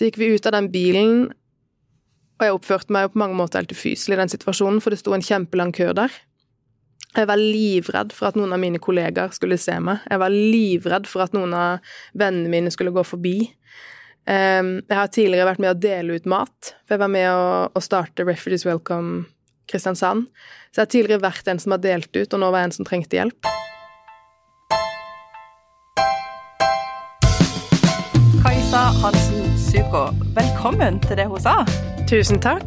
Så gikk vi ut av den bilen, og jeg oppførte meg på mange måter helt ufyselig i den situasjonen, for det sto en kjempelang kø der. Jeg var livredd for at noen av mine kollegaer skulle se meg. Jeg var livredd for at noen av vennene mine skulle gå forbi. Um, jeg har tidligere vært med å dele ut mat, for jeg var med å starte Refugees Welcome Kristiansand. Så jeg har tidligere vært en som har delt ut, og nå var jeg en som trengte hjelp. Kajsa Hansen Suko, velkommen til det hun sa. Tusen takk.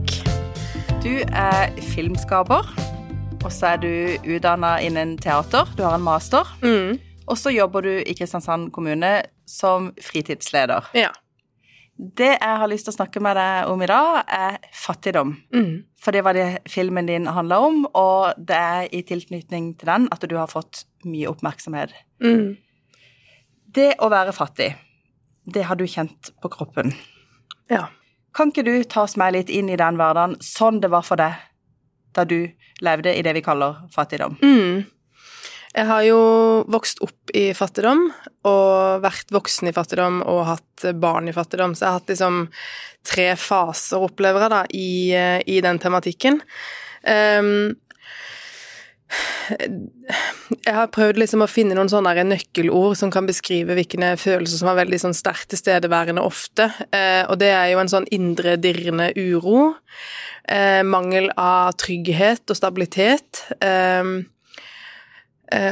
Du er filmskaper, og så er du utdanna innen teater. Du har en master. Mm. Og så jobber du i Kristiansand kommune som fritidsleder. Ja. Det jeg har lyst til å snakke med deg om i dag, er fattigdom. Mm. For det var det filmen din handla om, og det er i tilknytning til den at du har fått mye oppmerksomhet. Mm. Det å være fattig, det har du kjent på kroppen. Ja. Kan ikke du ta oss med litt inn i den hverdagen, sånn det var for deg da du levde i det vi kaller fattigdom? Mm. Jeg har jo vokst opp i fattigdom, og vært voksen i fattigdom og hatt barn i fattigdom, så jeg har hatt liksom tre faser, opplever jeg, da, i, i den tematikken. Um, jeg har prøvd liksom å finne noen sånne nøkkelord som kan beskrive hvilke følelser som er veldig sånn sterkt tilstedeværende ofte, eh, og det er jo en sånn indre dirrende uro, eh, mangel av trygghet og stabilitet, eh,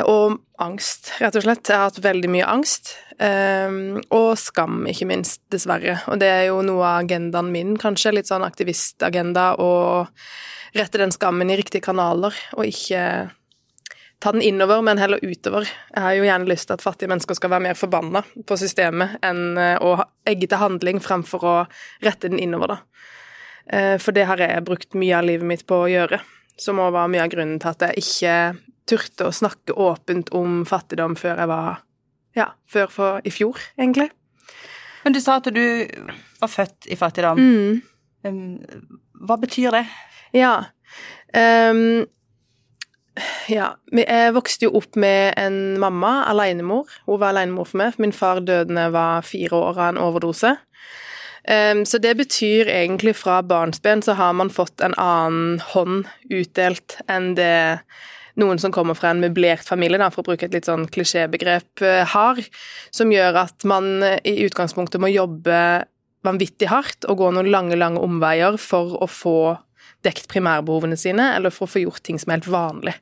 og angst, rett og slett. Jeg har hatt veldig mye angst, Um, og skam, ikke minst, dessverre. Og det er jo noe av agendaen min, kanskje, litt sånn aktivistagenda, å rette den skammen i riktige kanaler, og ikke ta den innover, men heller utover. Jeg har jo gjerne lyst til at fattige mennesker skal være mer forbanna på systemet enn eh, å egge til handling fremfor å rette den innover, da. Eh, for det har jeg brukt mye av livet mitt på å gjøre, som òg var mye av grunnen til at jeg ikke turte å snakke åpent om fattigdom før jeg var Ja, før for i fjor, egentlig. Men du sa at du var født i fattigdom. Mm. Um, Hva betyr det? Ja. Um, ja. Jeg vokste jo opp med en mamma, alenemor. Hun var alenemor for meg, min far døde da jeg var fire år av en overdose. Um, så det betyr egentlig fra barnsben så har man fått en annen hånd utdelt enn det noen som kommer fra en møblert familie, da, for å bruke et litt sånn klisjébegrep, eh, har, som gjør at man eh, i utgangspunktet må jobbe vanvittig hardt og gå noen lange, lange omveier for å få dekt primærbehovene sine, eller for å få gjort ting som er helt vanlig.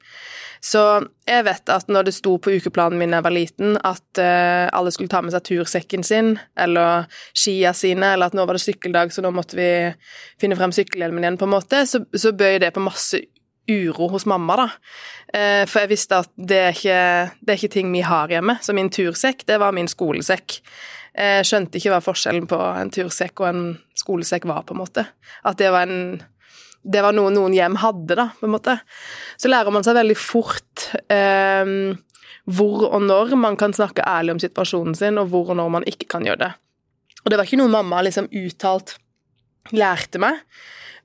Så jeg vet at når det sto på ukeplanen min da jeg var liten, at uh, alle skulle ta med seg tursekken sin, eller skia sine, eller at nå var det sykkeldag, så nå måtte vi finne frem sykkelhjelmen igjen, på en måte, så, så bøy det på masse uro hos mamma, da. Eh, for jeg visste at det er, ikke, det er ikke ting vi har hjemme. Så min tursekk, det var min skolesekk. Jeg skjønte ikke hva forskjellen på en tursekk og en skolesekk var, på en måte. At det var en det var noe noen hjem hadde, da, på en måte. Så lærer man seg veldig fort eh, hvor og når man kan snakke ærlig om situasjonen sin, og hvor og når man ikke kan gjøre det. Og det var ikke noe mamma liksom uttalt lærte meg,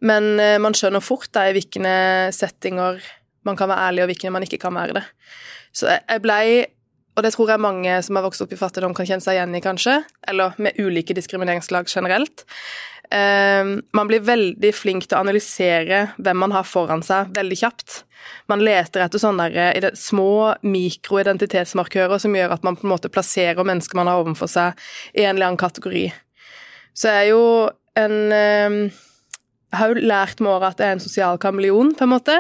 men eh, man skjønner fort da i hvilke settinger man kan være ærlig, og hvilke man ikke kan være det. Så jeg- blei og det tror jeg mange som har vokst opp i fattigdom, kan kjenne seg igjen i, kanskje. Eller med ulike diskrimineringslag generelt. Eh, man blir veldig flink til å analysere hvem man har foran seg, veldig kjapt. Man leter etter sånne der, små mikroidentitetsmarkører som gjør at man på en måte plasserer mennesker man har overfor seg, i en eller annen kategori. Så jeg er jo en eh, har jo lært med året at jeg er en sosial kameleon, på en måte.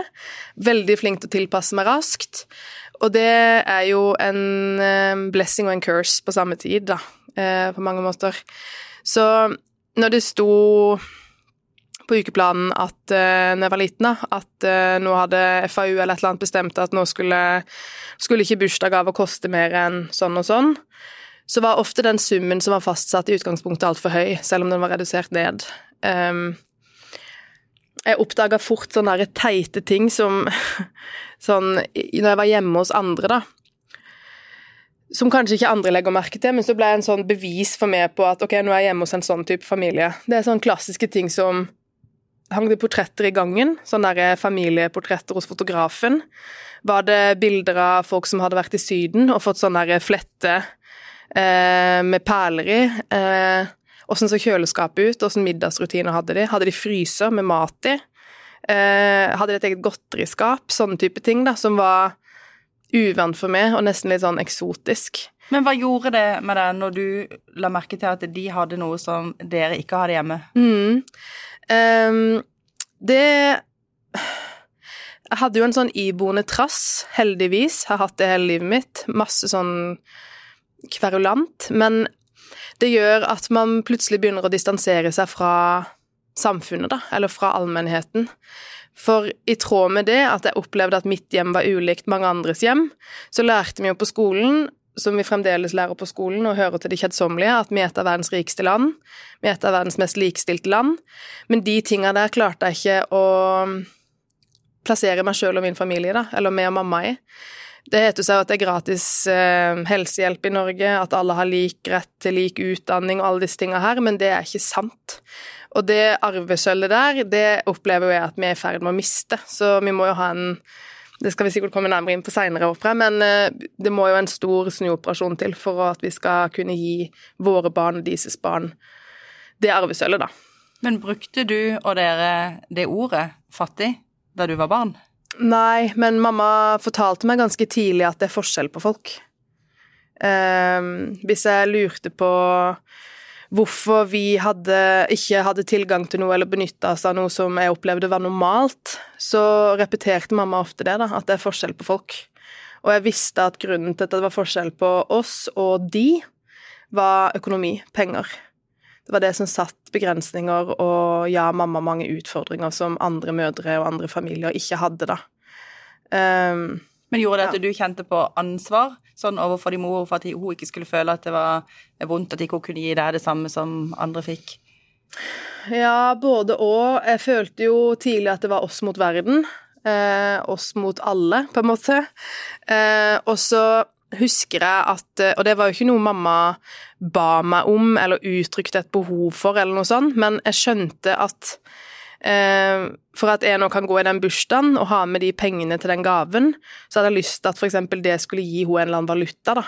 Veldig flink til å tilpasse meg raskt. Og det er jo en eh, blessing og en curse på samme tid, da, eh, på mange måter. Så når det sto på ukeplanen at uh, når jeg var liten, da, at uh, nå hadde FAU eller et eller annet bestemt at nå skulle, skulle ikke bursdagsgaver koste mer enn sånn og sånn, så var ofte den summen som var fastsatt i utgangspunktet altfor høy, selv om den var redusert ned. Um, jeg oppdaga fort sånne teite ting som sånn Når jeg var hjemme hos andre, da. Som kanskje ikke andre legger merke til, men så ble jeg en sånn bevis for meg på at ok, nå er jeg hjemme hos en sånn type familie. Det er sånne klassiske ting som Hang det portretter i gangen? Sånne familieportretter hos fotografen? Var det bilder av folk som hadde vært i Syden og fått sånne der flette eh, med perler i? Eh, Åssen så kjøleskapet ut, åssen middagsrutiner hadde de? Hadde de fryser med mat i? Eh, hadde de et eget godteriskap? Sånne type ting, da, som var uvant for meg, og nesten litt sånn eksotisk. Men hva gjorde det med deg når du la merke til at de hadde noe som dere ikke hadde hjemme? Mm. Um, det Jeg hadde jo en sånn iboende trass, heldigvis. Har hatt det hele livet mitt. Masse sånn kverulant. Men det gjør at man plutselig begynner å distansere seg fra samfunnet, da, eller fra allmennheten. For i tråd med det, at jeg opplevde at mitt hjem var ulikt mange andres hjem, så lærte vi jo på skolen, som vi fremdeles lærer på skolen, og hører til de kjedsommelige, at vi er et av verdens rikeste land. Vi er et av verdens mest likestilte land. Men de tinga der klarte jeg ikke å plassere meg sjøl og min familie, da, eller meg og mamma i. Det heter seg at det er gratis eh, helsehjelp i Norge, at alle har lik rett til lik utdanning og alle disse tinga her, men det er ikke sant. Og det arvesølvet der, det opplever jeg at vi er i ferd med å miste, så vi må jo ha en det skal vi sikkert komme nærmere inn på seinere, men eh, det må jo en stor snuoperasjon til for at vi skal kunne gi våre barn og deres barn det arvesølvet, da. Men brukte du og dere det ordet, fattig, da du var barn? Nei, men mamma fortalte meg ganske tidlig at det er forskjell på folk. Um, hvis jeg lurte på hvorfor vi hadde, ikke hadde tilgang til noe eller benytta oss av noe som jeg opplevde var normalt, så repeterte mamma ofte det, da, at det er forskjell på folk. Og jeg visste at grunnen til at det var forskjell på oss og de, var økonomi, penger. Det var det som satt begrensninger og ja, mamma mange utfordringer som andre mødre og andre familier ikke hadde, da. Um, Men gjorde det at ja. du kjente på ansvar sånn overfor din mor for at hun ikke skulle føle at det var vondt, at ikke hun kunne gi deg det samme som andre fikk? Ja, både og. Jeg følte jo tidlig at det var oss mot verden. Eh, oss mot alle, på en måte. Eh, og så husker jeg at Og det var jo ikke noe mamma ba meg om eller uttrykte et behov for, eller noe sånt, men jeg skjønte at Eh, for at jeg nå kan gå i den bursdagen og ha med de pengene til den gaven, så hadde jeg lyst til at f.eks. det skulle gi henne en eller annen valuta, da.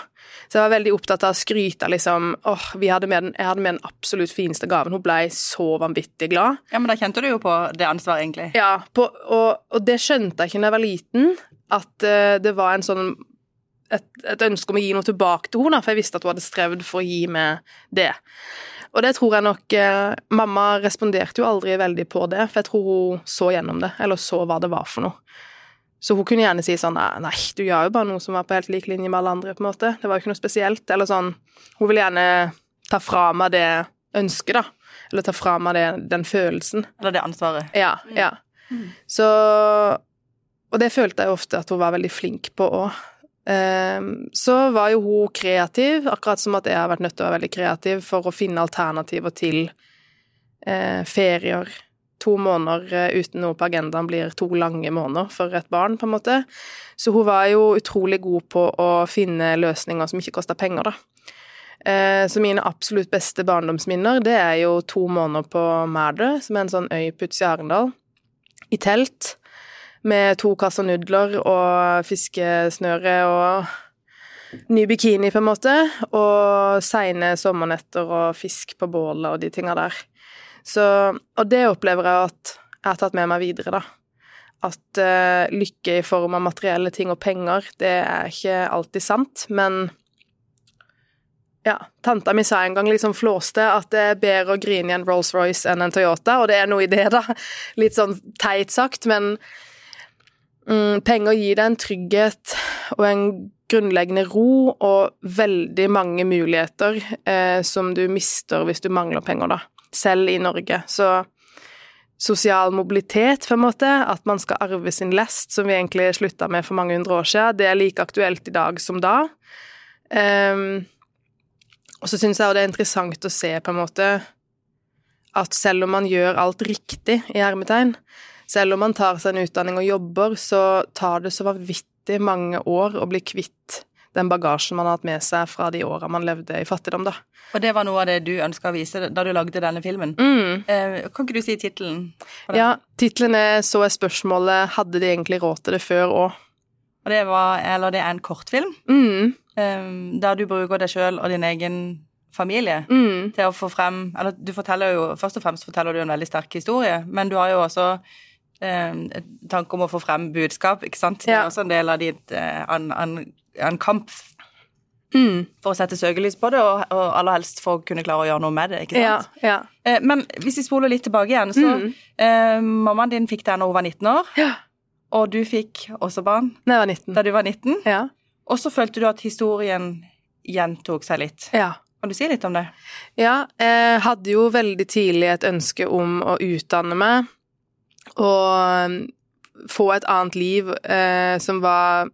Så jeg var veldig opptatt av å skryte liksom åh, vi hadde med den, jeg hadde med den absolutt fineste gaven. Hun ble så vanvittig glad. Ja, men da kjente du jo på det ansvaret, egentlig. Ja, på, og, og, det skjønte jeg ikke da jeg var liten, at uh, det var en sånn et, et, ønske om å gi noe tilbake til henne, for jeg visste at hun hadde strevd for å gi meg det. Og det tror jeg nok eh, Mamma responderte jo aldri veldig på det, for jeg tror hun så gjennom det, eller så hva det var for noe. Så hun kunne gjerne si sånn Nei, du gjør jo bare noe som var på helt lik linje med alle andre, på en måte. Det var jo ikke noe spesielt. Eller sånn Hun ville gjerne ta fra meg det ønsket, da. Eller ta fra meg det, den følelsen. Eller det ansvaret. Ja. Ja. Mm. Så Og det følte jeg ofte at hun var veldig flink på òg. Ehm, så var jo hun kreativ, akkurat som at jeg har vært nødt til å være veldig kreativ for å finne alternativer til eh, ferier. To måneder eh, uten noe på agendaen blir to lange måneder for et barn, på en måte. Så hun var jo utrolig god på å finne løsninger som ikke kosta penger, da. Eh, så mine absolutt beste barndomsminner, det er jo to måneder på Mærdø, som er en sånn øy på utsida Arendal, i telt med to kasser nudler og fiskesnøre og ny bikini, på en måte, og seine sommernetter og fisk på bålet og de tinga der. Så, og det opplever jeg at jeg har tatt med meg videre, da. At uh, lykke i form av materielle ting og penger, det er ikke alltid sant, men ja, tanta mi sa en gang liksom flåste at det er bedre å grine i en Rolls-Royce enn en Toyota, og det er noe i det, da. Litt sånn teit sagt, men Mm, penger gir deg en trygghet og en grunnleggende ro og veldig mange muligheter eh, som du mister hvis du mangler penger, da. Selv i Norge. Så sosial mobilitet, på en måte, at man skal arve sin lest, som vi egentlig slutta med for mange hundre år siden, det er like aktuelt i dag som da. Um, og så syns jeg det er interessant å se, på en måte, at selv om man gjør alt riktig, i hermetegn, selv om man tar seg en utdanning og jobber, så tar det så vanvittig mange år å bli kvitt den bagasjen man har hatt med seg fra de åra man levde i fattigdom, da. Og det var noe av det du ønska å vise da du lagde denne filmen. Mm. Eh, kan ikke du si tittelen? Ja, tittelen er 'Så er spørsmålet hadde de egentlig råd til det før òg'. Og det var, eller det er en kortfilm, mm. eh, der du bruker deg sjøl og din egen familie. Mm. Til å få frem Eller du forteller jo Først og fremst forteller du en veldig sterk historie, men du har jo også eh, tanke om å få frem budskap, ikke sant? Det er også en del av ditt eh, kamp Mm. for å sette søkelys på det, og, og aller helst for å kunne klare å gjøre noe med det, ikke sant? ja. Eh, men hvis vi spoler litt tilbake igjen, så Mm. eh, Mammaen din fikk deg når hun var 19 år, Ja. og du fikk også barn Da jeg var 19. da du var 19. Ja. Og så følte du at historien gjentok seg litt. ja. Kan du si litt om det? Ja, jeg hadde jo veldig tidlig et ønske om å utdanne meg og um, få et annet liv eh, som var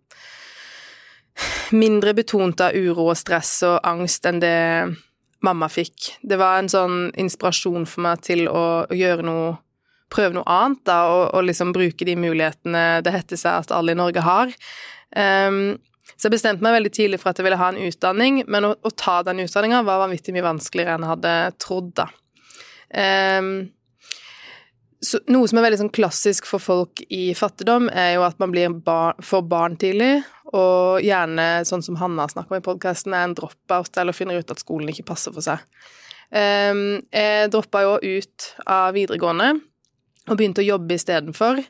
mindre betont av uro og stress og angst enn det mamma fikk. Det var en sånn inspirasjon for meg til å, å gjøre noe Prøve noe annet, da, og, og liksom bruke de mulighetene det heter seg at alle i Norge har. Um, så jeg bestemte meg veldig tidlig for at jeg ville ha en utdanning, men å, å ta den utdanninga var vanvittig mye vanskeligere enn jeg hadde trodd, da. Ehm, så, noe som er veldig sånn klassisk for folk i fattigdom, er jo at man bar får barn tidlig, og gjerne, sånn som Hanna snakker om i podkasten, er en drop-out eller finner ut at skolen ikke passer for seg. Um, jeg droppa jo ut av videregående og begynte å jobbe istedenfor.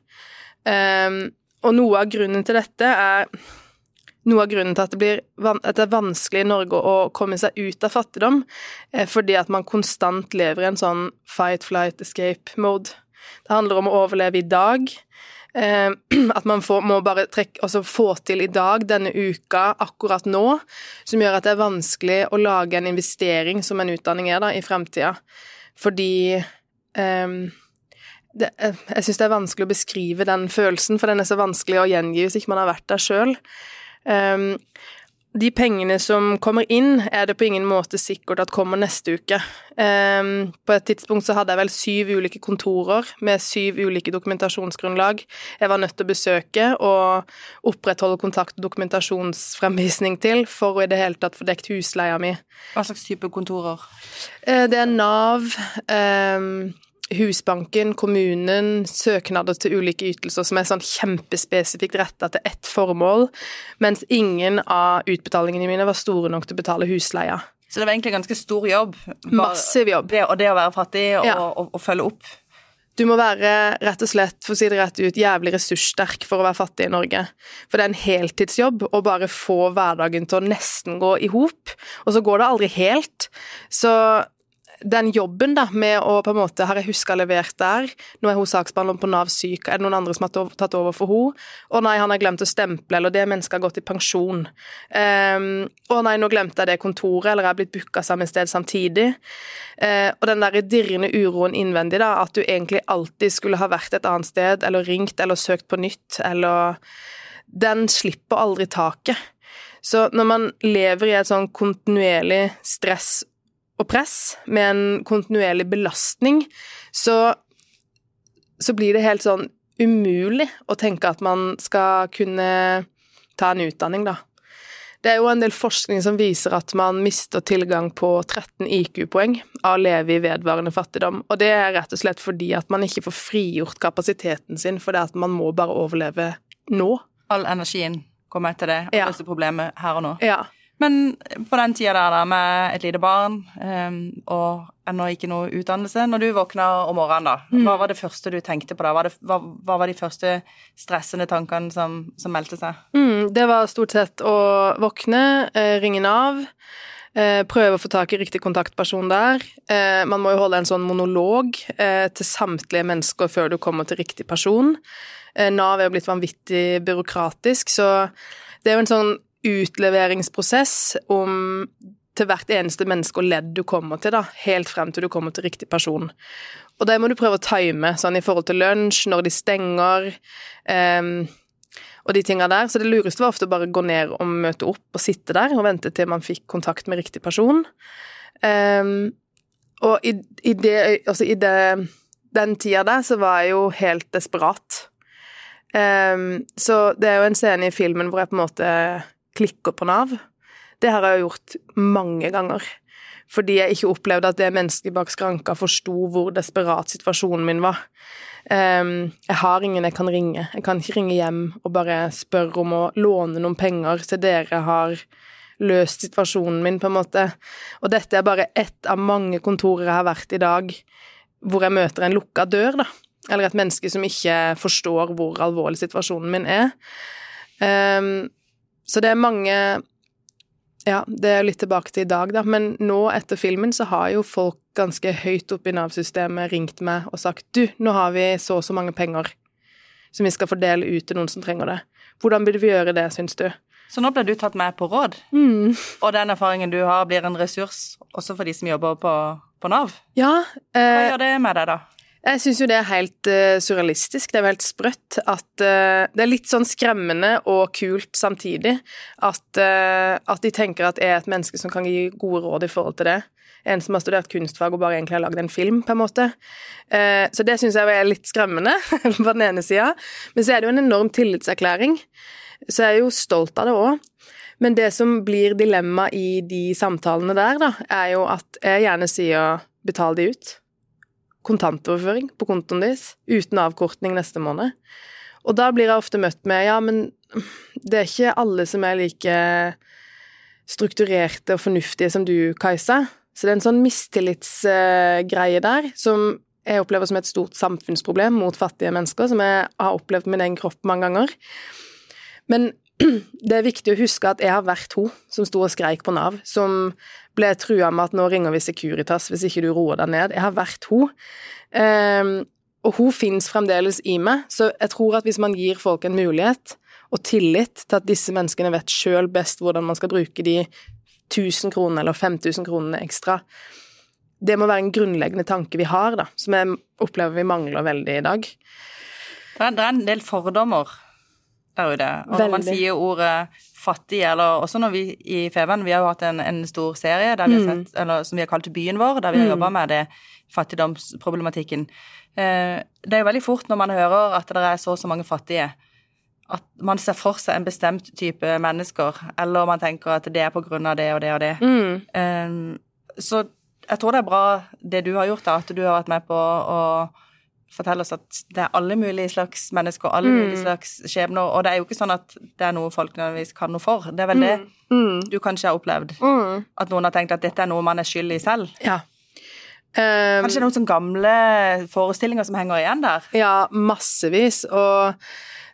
Um, og noe av grunnen til dette er noe av grunnen til at det, blir, at det er vanskelig i Norge å komme seg ut av fattigdom, er fordi at man konstant lever i en sånn fight, flight, escape-mode. Det handler om å overleve i dag. Eh, at man får, må bare trekke, altså få til i dag, denne uka, akkurat nå, som gjør at det er vanskelig å lage en investering, som en utdanning er, da, i fremtida. Fordi um, det, eh, jeg syns det er vanskelig å beskrive den følelsen, for den er så vanskelig å gjengi hvis ikke man har vært der sjøl. Um, de pengene som kommer inn, er det på ingen måte sikkert at kommer neste uke. Um, på et tidspunkt så hadde jeg vel syv ulike kontorer med syv ulike dokumentasjonsgrunnlag jeg var nødt til å besøke og opprettholde kontakt og dokumentasjonsfremvisning til for å i det hele tatt få dekt husleia mi. Hva slags type kontorer? Uh, Det er Nav, ehm, Husbanken, kommunen, søknader til ulike ytelser som er sånn kjempespesifikt retta til ett formål, mens ingen av utbetalingene mine var store nok til å betale husleia. Så det var egentlig en ganske stor jobb. Massiv jobb. Det, og det å være fattig og, Ja. og, og følge opp. Du må være rett og slett, for å si det rett ut, jævlig ressurssterk for å være fattig i Norge. For det er en heltidsjobb å bare få hverdagen til å nesten gå i hop, og så går det aldri helt. Så den jobben da, med å på en måte Har jeg huska levert der? Nå er hun saksbehandler på Nav syk. Er det noen andre som har tatt over for henne? Å nei, han har glemt å stemple, eller det mennesket har gått i pensjon. Um, å nei, nå glemte jeg det kontoret, eller jeg har blitt booka samme sted samtidig. Uh, og den der dirrende uroen innvendig, da, at du egentlig alltid skulle ha vært et annet sted, eller ringt, eller søkt på nytt, eller Den slipper aldri taket. Så når man lever i et sånn kontinuerlig stress og press, med en kontinuerlig belastning, så, så blir det helt sånn umulig å tenke at man skal kunne ta en utdanning, da. Det er jo en del forskning som viser at man mister tilgang på 13 IQ-poeng av å leve i vedvarende fattigdom, og det er rett og slett fordi at man ikke får frigjort kapasiteten sin fordi at man må bare overleve nå. All energien kommer etter det, og Ja. løser problemet her og nå. Ja. Men på den tida der da, med et lite barn um, og ennå ikke noe utdannelse, når du våkna om morgenen, da, Mm. hva var det første du tenkte på da? Hva, det, hva, hva var de første stressende tankene som, som meldte seg? Mm, det var stort sett å våkne, eh, ringe Nav, eh, prøve å få tak i riktig kontaktperson der. Eh, man må jo holde en sånn monolog eh, til samtlige mennesker før du kommer til riktig person. Eh, Nav er jo blitt vanvittig byråkratisk, så det er jo en sånn utleveringsprosess om til hvert eneste menneske og ledd du kommer til, da, helt frem til du kommer til riktig person. Og det må du prøve å time, sånn i forhold til lunsj, når de stenger, um, og de tinga der. Så det lureste var ofte å bare gå ned og møte opp og sitte der og vente til man fikk kontakt med riktig person. Um, og i, i, det, altså i det, den tida der så var jeg jo helt desperat. Um, så det er jo en scene i filmen hvor jeg på en måte klikker på Nav. Det har jeg gjort mange ganger. Fordi jeg ikke opplevde at det mennesket bak skranka forsto hvor desperat situasjonen min var. Ehm, jeg har ingen jeg kan ringe. Jeg kan ikke ringe hjem og bare spørre om å låne noen penger til dere har løst situasjonen min, på en måte. Og dette er bare ett av mange kontorer jeg har vært i dag hvor jeg møter en lukka dør, da. Eller et menneske som ikke forstår hvor alvorlig situasjonen min er. Um, så det er mange Ja, det er litt tilbake til i dag, da, men nå etter filmen så har jo folk ganske høyt oppe i Nav-systemet ringt meg og sagt du, nå har vi så og så mange penger som vi skal fordele ut til noen som trenger det. Hvordan burde vi gjøre det, syns du? Så nå ble du tatt med på råd, Mm. og den erfaringen du har, blir en ressurs også for de som jobber på, på Nav. Ja, Hva eh, gjør det med deg, da? Jeg syns jo det er helt uh, surrealistisk, det er jo helt sprøtt at uh, Det er litt sånn skremmende og kult samtidig at, uh, at de tenker at jeg er et menneske som kan gi gode råd i forhold til det. En som har studert kunstfag og bare egentlig har lagd en film, på en måte. Så det syns jeg er litt skremmende, på den ene sida. Men så er det jo en enorm tillitserklæring, så jeg er jo stolt av det òg. Men det som blir dilemma i de samtalene der, da, er jo at jeg gjerne sier betal de ut kontantoverføring på kontoen deres uten avkortning neste måned. Og da blir jeg ofte møtt med ja, men det er ikke alle som er like strukturerte og fornuftige som du, Kajsa. Så det er en sånn mistillitsgreie der som jeg opplever som et stort samfunnsproblem mot fattige mennesker, som jeg har opplevd med den kropp mange ganger. Men det er viktig å huske at jeg har vært hun som sto og skreik på Nav, som ble trua med at nå ringer vi Securitas hvis ikke du roer deg ned. Jeg har vært hun. Um, og hun fins fremdeles i meg, så jeg tror at hvis man gir folk en mulighet og tillit til at disse menneskene vet sjøl best hvordan man skal bruke de 1000 kronene eller 5000 kronene ekstra, det må være en grunnleggende tanke vi har, da, som jeg opplever vi mangler veldig i dag. Det er, det er en del fordommer der ute. Og når man sier ordet fattig, eller også når vi i Feven, vi har jo hatt en, en stor serie vi har Mm. eller, som vi har kalt Byen vår, der vi har Mm. jobba med det fattigdomsproblematikken. Eh, det er jo veldig fort når man hører at det er så og så mange fattige, at man ser for seg en bestemt type mennesker, eller man tenker at det er på grunn av det og det og det. Mm. Eh, så jeg tror det er bra det du har gjort, da, at du har vært med på å fortelle oss at det er alle mulige slags mennesker, alle Mm. mulige slags skjebner, og det er jo ikke sånn at det er noe folk nødvendigvis kan noe for. Det er vel det Mm. du kanskje har opplevd, Mm. at noen har tenkt at dette er noe man er skyld i selv. Ja. Um, Kanskje det noen sånne gamle forestillinger som henger igjen der. Ja, massevis. Og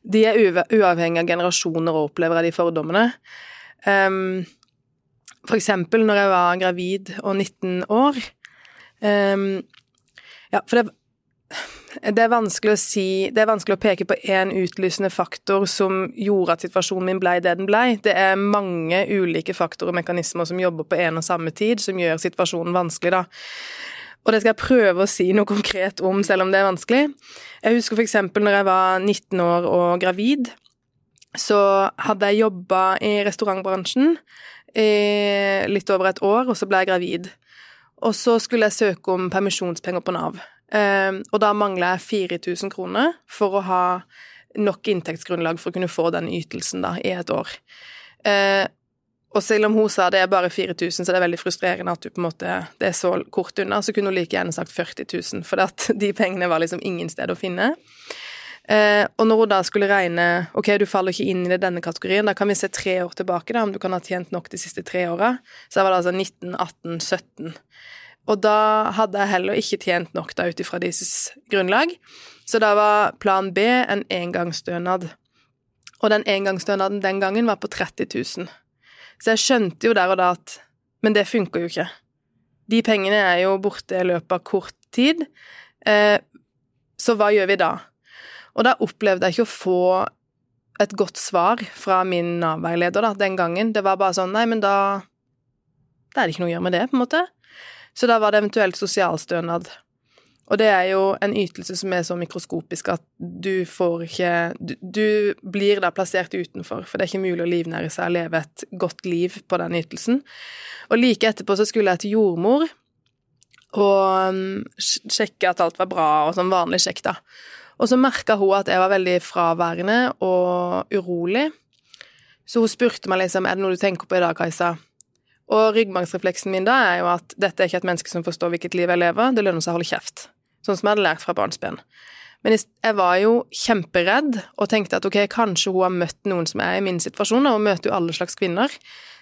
de er uavhengig av generasjoner og opplever av de fordommene. Um, for eksempel når jeg var gravid og 19 år. Um, ja, for det, det er vanskelig å si Det er vanskelig å peke på én utlysende faktor som gjorde at situasjonen min ble det den ble. Det er mange ulike faktorer og mekanismer som jobber på en og samme tid, som gjør situasjonen vanskelig, da. Og det skal jeg prøve å si noe konkret om, selv om det er vanskelig. Jeg husker eksempel når jeg var 19 år og gravid, så hadde jeg jobba i restaurantbransjen i litt over et år, og så ble jeg gravid. Og så skulle jeg søke om permisjonspenger på Nav. Eh, og da mangler jeg 4000 kroner for å ha nok inntektsgrunnlag for å kunne få den ytelsen da, i et år. Eh, og selv om hun sa det er bare 4000, så det er veldig frustrerende at du på en måte, det er så kort unna, så kunne hun like gjerne sagt 40 000, for at de pengene var liksom ingen sted å finne. Eh, og når hun da skulle regne ok, du faller ikke inn i denne kategorien, da kan vi se tre år tilbake, da, om du kan ha tjent nok de siste tre åra. Så da var det altså 19, 18, 17. Og da hadde jeg heller ikke tjent nok da ut ifra deres grunnlag. Så da var plan B en engangsstønad. Og den engangsstønaden den gangen var på 30 000. Så jeg skjønte jo der og da at Men det funker jo ikke. De pengene er jo borte i løpet av kort tid. Eh, så hva gjør vi da? Og da opplevde jeg ikke å få et godt svar fra min Nav-veileder den gangen. Det var bare sånn Nei, men da Da er det ikke noe å gjøre med det, på en måte. Så da var det eventuelt sosialstønad. Og det er jo en ytelse som er så mikroskopisk at du får ikke Du, du blir da plassert utenfor, for det er ikke mulig å livnære seg og leve et godt liv på den ytelsen. Og like etterpå så skulle jeg til jordmor og um, sjekke at alt var bra, og sånn vanlig sjekk, da. Og så merka hun at jeg var veldig fraværende og urolig. Så hun spurte meg liksom er det noe du tenker på i dag, Kajsa. Og ryggmargsrefleksen min da er jo at dette er ikke et menneske som forstår hvilket liv jeg lever, det lønner seg å holde kjeft. Sånn som jeg hadde lært fra barnsben. Men jeg var jo kjemperedd og tenkte at ok, kanskje hun har møtt noen som er i min situasjon, og hun møter jo alle slags kvinner.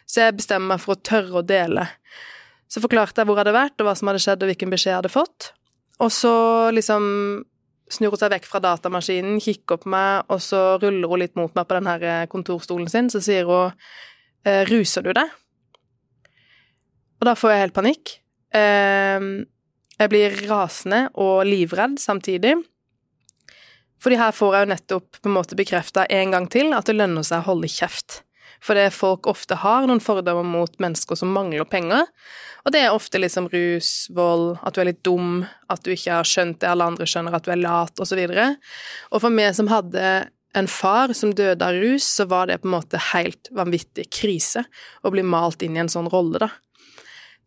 Så jeg bestemmer meg for å tørre å dele. Så forklarte jeg hvor jeg hadde vært, og hva som hadde skjedd, og hvilken beskjed jeg hadde fått. Og så liksom snur hun seg vekk fra datamaskinen, kikker på meg, og så ruller hun litt mot meg på den her kontorstolen sin, så sier hun eh, 'Ruser du deg?' Og da får jeg helt panikk. Eh, jeg blir rasende og livredd samtidig. Fordi her får jeg jo nettopp på en måte bekrefta en gang til at det lønner seg å holde kjeft. For det folk ofte har noen fordommer mot mennesker som mangler penger. Og det er ofte liksom rus, vold, at du er litt dum, at du ikke har skjønt det alle andre skjønner, at du er lat, osv. Og, så og for meg som hadde en far som døde av rus, så var det på en måte helt vanvittig krise å bli malt inn i en sånn rolle, da.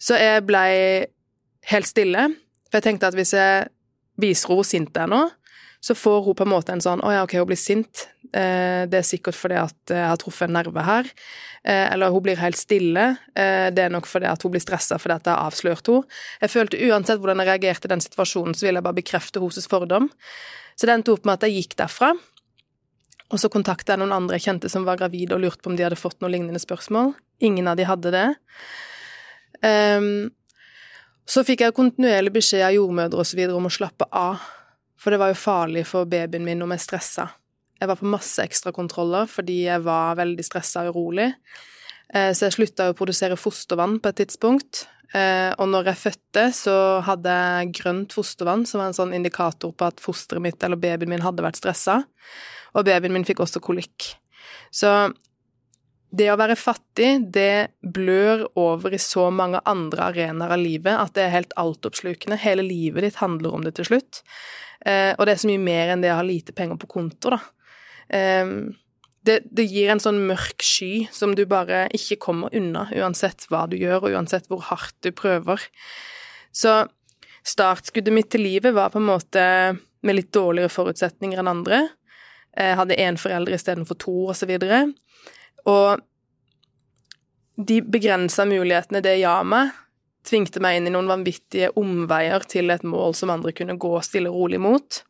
Så jeg blei helt stille, for jeg tenkte at hvis jeg viser henne sint der nå, så får hun på en måte en sånn 'Å ja, ok, hun blir sint. Eh, det er sikkert fordi at jeg har truffet en nerve her.' Eh, eller hun blir helt stille. Eh, det er nok fordi at hun blir stressa fordi at jeg har avslørt henne. Jeg følte uansett hvordan jeg reagerte i den situasjonen, så ville jeg bare bekrefte hennes fordom. Så det endte opp med at jeg gikk derfra. Og så kontakta jeg noen andre jeg kjente som var gravide, og lurte på om de hadde fått noen lignende spørsmål. Ingen av de hadde det. Um, så fikk jeg kontinuerlig beskjed av jordmødre osv. om å slappe av for det var jo farlig for babyen min om jeg stressa. Jeg var på masse ekstrakontroller fordi jeg var veldig stressa og urolig. Eh, så jeg slutta å produsere fostervann på et tidspunkt. Eh, og når jeg fødte, så hadde jeg grønt fostervann, som var en sånn indikator på at fosteret mitt eller babyen min hadde vært stressa. Og babyen min fikk også kolikk. Så det å være fattig, det blør over i så mange andre arenaer av livet at det er helt altoppslukende. Hele livet ditt handler om det til slutt. Eh, og det er så mye mer enn det å ha lite penger på konto, da. Eh, det, det, gir en sånn mørk sky som du bare ikke kommer unna, uansett hva du gjør, og uansett hvor hardt du prøver. Så startskuddet mitt til livet var på en måte med litt dårligere forutsetninger enn andre. Jeg hadde én forelder istedenfor to, og så videre. Og de begrensa mulighetene det ga meg, tvingte meg inn i noen vanvittige omveier til et mål som andre kunne gå stille og rolig mot.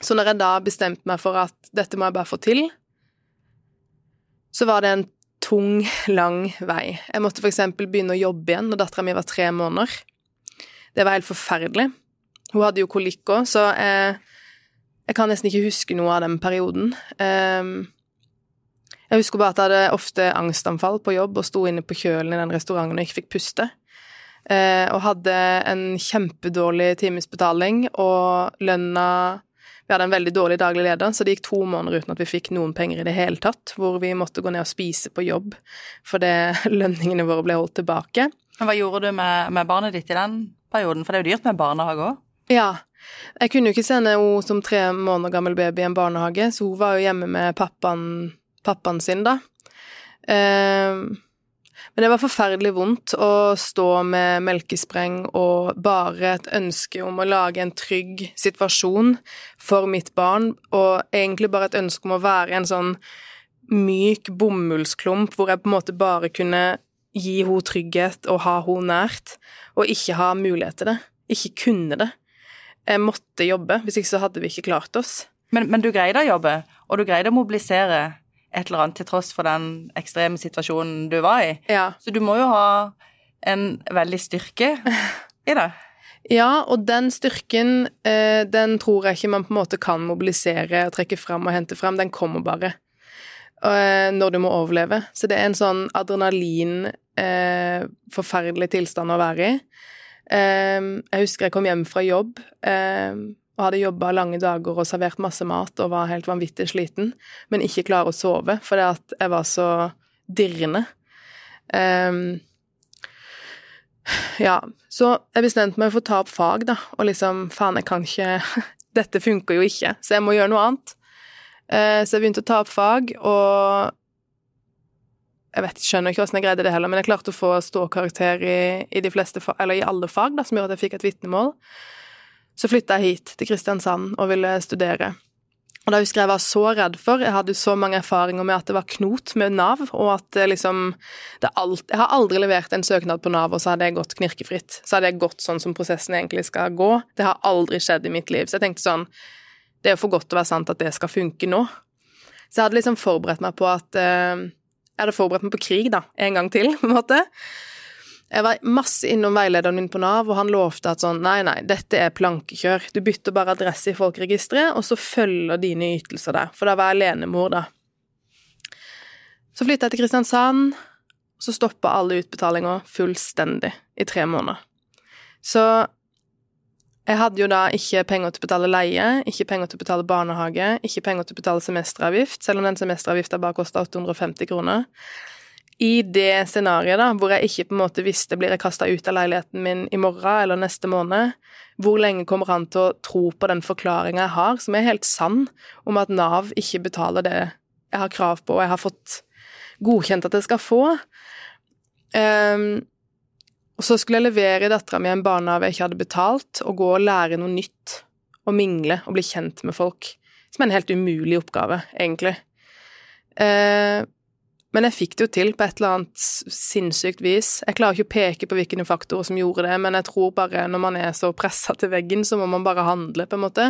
Så når jeg da bestemte meg for at dette må jeg bare få til, så var det en tung, lang vei. Jeg måtte eksempel begynne å jobbe igjen når dattera mi var tre måneder. Det var helt forferdelig. Hun hadde jo kolikk òg, så jeg, jeg, kan nesten ikke huske noe av den perioden. Um, jeg husker bare at jeg hadde ofte angstanfall på jobb og sto inne på kjølen i den restauranten og ikke fikk puste. Eh, og hadde en kjempedårlig timesbetaling, og lønna Vi hadde en veldig dårlig daglig leder, så det gikk to måneder uten at vi fikk noen penger i det hele tatt, hvor vi måtte gå ned og spise på jobb fordi lønningene våre ble holdt tilbake. Men hva gjorde du med, med barnet ditt i den perioden, for det er jo dyrt med barnehage òg? Ja. Jeg kunne jo ikke sende henne som tre måneder gammel baby i en barnehage, så hun var jo hjemme med pappaen, pappaen sin, da. Eh, men det var forferdelig vondt å stå med melkespreng og bare et ønske om å lage en trygg situasjon for mitt barn, og egentlig bare et ønske om å være en sånn myk bomullsklump hvor jeg på en måte bare kunne gi henne trygghet og ha henne nært, og ikke ha mulighet til det. Ikke kunne det. Jeg måtte jobbe, hvis ikke så hadde vi ikke klart oss. Men, men du greide å jobbe, og du greide å mobilisere et eller annet til tross for den ekstreme situasjonen du var i. Ja. Så du må jo ha en veldig styrke i det. Ja, og den styrken, eh, den tror jeg ikke man på en måte kan mobilisere og trekke fram og hente fram. Den kommer bare eh, når du må overleve. Så det er en sånn adrenalin, eh, forferdelig tilstand å være i. Jeg husker jeg kom hjem fra jobb. Og hadde jobba lange dager og servert masse mat og var helt vanvittig sliten, men ikke klare å sove fordi at jeg var så dirrende. Um, ja, så jeg bestemte meg for å ta opp fag, da, og liksom Faen, jeg kan ikke Dette funker jo ikke, så jeg må gjøre noe annet. Uh, så jeg begynte å ta opp fag, og jeg vet, skjønner ikke hvordan jeg greide det heller, men jeg klarte å få ståkarakter i, i de fleste eller i alle fag, da, som gjorde at jeg fikk et vitnemål. Så flytta jeg hit, til Kristiansand, og ville studere. Og da husker jeg jeg var så redd for Jeg hadde så mange erfaringer med at det var knot med Nav, og at det liksom alt, Jeg har aldri levert en søknad på Nav, og så hadde jeg gått knirkefritt. Så hadde jeg gått sånn som prosessen egentlig skal gå. Det har aldri skjedd i mitt liv. Så jeg tenkte sånn Det er jo for godt til å være sant at det skal funke nå. Så jeg hadde liksom forberedt meg på at eh, Jeg hadde forberedt meg på krig, da, en gang til, på en måte. Jeg var masse innom veilederen min på Nav, og han lovte at sånn Nei, nei, dette er plankekjør. Du bytter bare adresse i folkeregisteret, og så følger dine ytelser der. For da var jeg alenemor, da. Så flytta jeg til Kristiansand, og så stoppa alle utbetalinger fullstendig i tre måneder. Så jeg hadde jo da ikke penger til å betale leie, ikke penger til å betale barnehage, ikke penger til å betale semesteravgift, selv om den semesteravgifta bare kosta 850 kroner i det scenarioet, da, hvor jeg ikke på en måte visste blir jeg kasta ut av leiligheten min i morgen eller neste måned, hvor lenge kommer han til å tro på den forklaringa jeg har, som er helt sann, om at Nav ikke betaler det jeg har krav på, og jeg har fått godkjent at jeg skal få? Um, og så skulle jeg levere dattera mi en barnehage jeg ikke hadde betalt, og gå og lære noe nytt, og mingle og bli kjent med folk, som er en helt umulig oppgave, egentlig. Uh, men jeg fikk det jo til på et eller annet sinnssykt vis. Jeg klarer ikke å peke på hvilke faktorer som gjorde det, men jeg tror bare når man er så pressa til veggen, så må man bare handle, på en måte.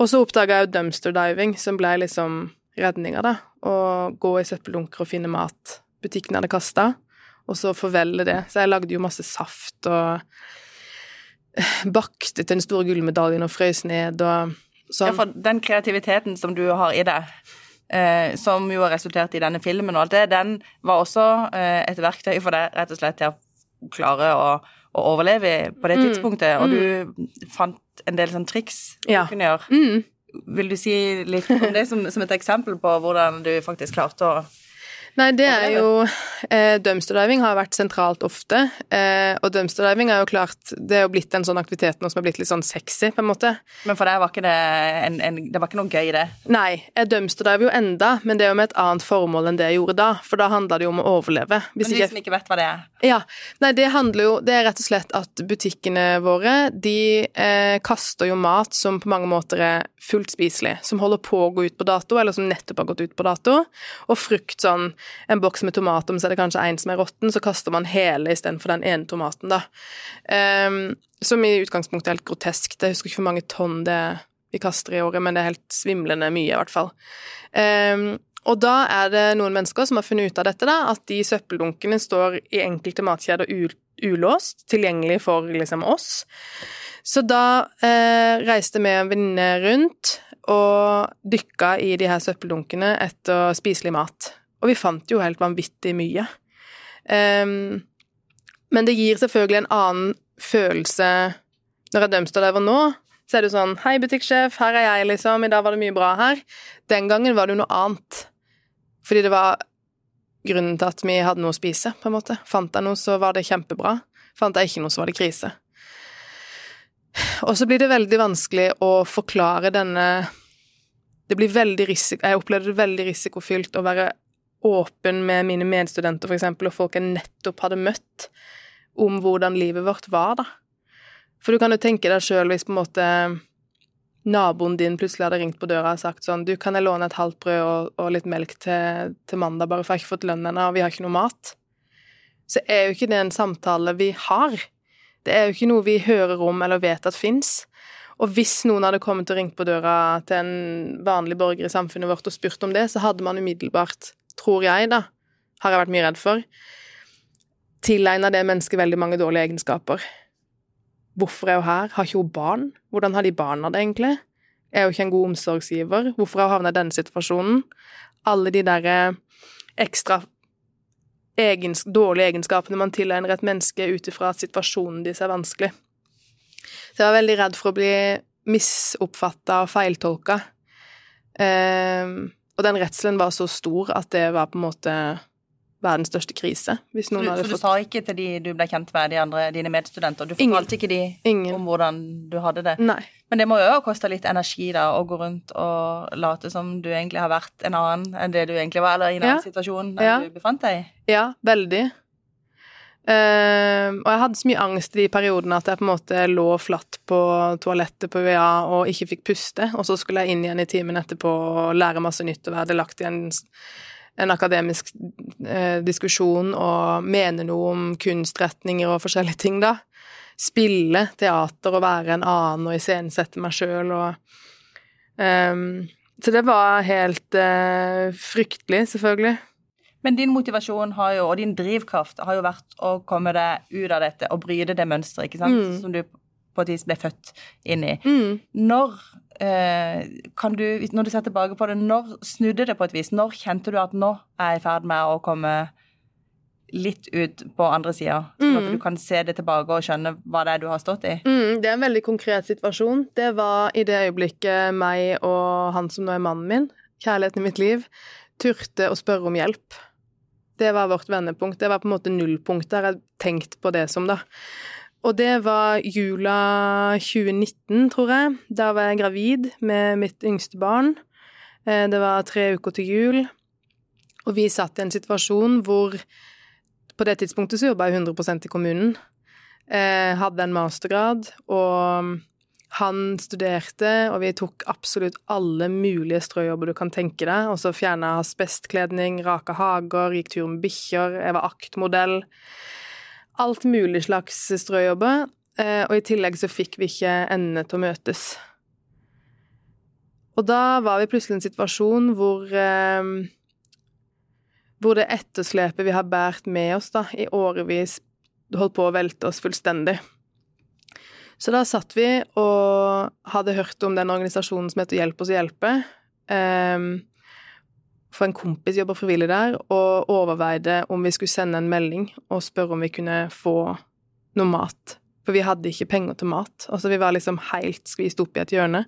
Og så oppdaga jeg jo dumpster diving, som ble liksom redninga, da. Å gå i søppeldunker og finne mat butikken hadde kasta, og så forvelle det. Så jeg lagde jo masse saft og bakte til den store gullmedaljen og frøs ned og sånn. Ja, for den kreativiteten som du har i deg eh, som jo har resultert i denne filmen og alt det, den var også eh, et verktøy for deg rett og slett til å klare å, å overleve på det mm. tidspunktet, og mm. du fant en del sånn triks ja. du kunne gjøre. Mm. Vil du si litt om det som, som et eksempel på hvordan du faktisk klarte å Nei, det er jo eh, Dumpsterdiving har vært sentralt ofte. Eh, og dumpsterdiving er jo klart Det er jo blitt en sånn aktivitet nå som er blitt litt sånn sexy, på en måte. Men for deg var ikke det en, en, Det var ikke noe gøy, det? Nei, jeg dumpsterdiver jo enda, men det er jo med et annet formål enn det jeg gjorde da. For da handla det jo om å overleve. Hvis men de som ikke vet hva det er? Ja. Nei, det handler jo Det er rett og slett at butikkene våre, de eh, kaster jo mat som på mange måter er fullt spiselig. Som holder på å gå ut på dato, eller som nettopp har gått ut på dato. Og frukt sånn en boks med tomater, så er det kanskje en som er råtten, så kaster man hele istedenfor den ene tomaten, da. Um, som i utgangspunktet er helt groteskt. Jeg husker ikke hvor mange tonn det vi kaster i året, men det er helt svimlende mye, i hvert fall. Um, og da er det noen mennesker som har funnet ut av dette, da, at de søppeldunkene står i enkelte matkjeder ulåst, tilgjengelig for liksom oss. Så da eh, reiste vi en venninne rundt og dykka i de her søppeldunkene etter spiselig mat. Og vi fant jo helt vanvittig mye. Um, men det gir selvfølgelig en annen følelse når jeg dømte der og nå. Så er det sånn Hei, butikksjef, her er jeg, liksom. I dag var det mye bra her. Den gangen var det jo noe annet. Fordi det var grunnen til at vi hadde noe å spise, på en måte. Fant jeg noe, så var det kjempebra. Fant jeg ikke noe, så var det krise. Og så blir det veldig vanskelig å forklare denne Det blir veldig risiko... Jeg opplevde det veldig risikofylt å være åpen med mine medstudenter, for eksempel, og folk jeg nettopp hadde møtt, om hvordan livet vårt var, da. For du kan jo tenke deg sjøl hvis på en måte naboen din plutselig hadde ringt på døra og sagt sånn Du, kan jeg låne et halvt brød og, og litt melk til, til, mandag, bare for jeg har ikke fått lønn ennå, og vi har ikke noe mat? Så er jo ikke det en samtale vi har. Det er jo ikke noe vi hører om eller vet at fins. Og hvis noen hadde kommet og ringt på døra til en vanlig borger i samfunnet vårt og spurt om det, så hadde man umiddelbart tror jeg, da, har jeg vært mye redd for, tilegna det mennesket veldig mange dårlige egenskaper. Hvorfor er hun her? Har ikke hun barn? Hvordan har de barna det, egentlig? Er hun ikke en god omsorgsgiver? Hvorfor har hun havna i denne situasjonen? Alle de derre ekstra egens, dårlige egenskapene man tilegner et menneske ut ifra at situasjonen deres er vanskelig. Så jeg var veldig redd for å bli misoppfatta og feiltolka. Um, og den redselen var så stor at det var på en måte verdens største krise. Hvis noen så, hadde så du sa ikke til de du ble kjent med, de andre, dine medstudenter? Du fortalte ikke de Ingen. om hvordan du hadde det? Nei. Men det må jo ha kosta litt energi da, å gå rundt og late som du egentlig har vært en annen enn det du egentlig var, eller i en annen situasjon enn ja. du befant deg i? Ja, veldig. Uh, og jeg hadde så mye angst i de periodene at jeg på en måte lå flatt på toalettet på UiA og ikke fikk puste, og så skulle jeg inn igjen i timen etterpå og lære masse nytt og være delaktig i en, en akademisk uh, diskusjon og mene noe om kunstretninger og forskjellige ting, da. Spille teater og være en annen og iscenesette meg sjøl og um, Så det var helt uh, fryktelig, selvfølgelig. Men din motivasjon har jo, og din drivkraft har jo vært å komme deg ut av dette og bryte det mønsteret, ikke sant, Mm. som du på et vis ble født inn i. Mm. Når eh, kan du, når du ser tilbake på det, når snudde det på et vis? Når kjente du at nå er jeg i ferd med å komme litt ut på andre sida, sånn at Mm. du kan se det tilbake og skjønne hva det er du har stått i? Mm, det er en veldig konkret situasjon. Det var i det øyeblikket meg og han som nå er mannen min, kjærligheten i mitt liv, turte å spørre om hjelp. Det var vårt vendepunkt. Det var på en måte nullpunktet. Jeg har tenkt på det som, da. Og det var jula 2019, tror jeg. Da var jeg gravid med mitt yngste barn. Eh, Det var tre uker til jul, og vi satt i en situasjon hvor På det tidspunktet så jobba jeg 100 i kommunen. Eh, hadde en mastergrad, og han studerte, og vi tok absolutt alle mulige strøjobber du kan tenke deg. Og så fjerna asbestkledning, raka hager, gikk tur med bikkjer, jeg var aktmodell. Alt mulig slags strøjobber. Eh, og i tillegg så fikk vi ikke endene til å møtes. Og da var vi plutselig i en situasjon hvor eh, hvor det etterslepet vi har båret med oss da, i årevis, holdt på å velte oss fullstendig. Så da satt vi og hadde hørt om den organisasjonen som heter Hjelp oss å hjelpe. Um, for en kompis jobber frivillig der, og overveide om vi skulle sende en melding og spørre om vi kunne få noe mat. For vi hadde ikke penger til mat. Altså, vi var liksom helt skvist opp i et hjørne.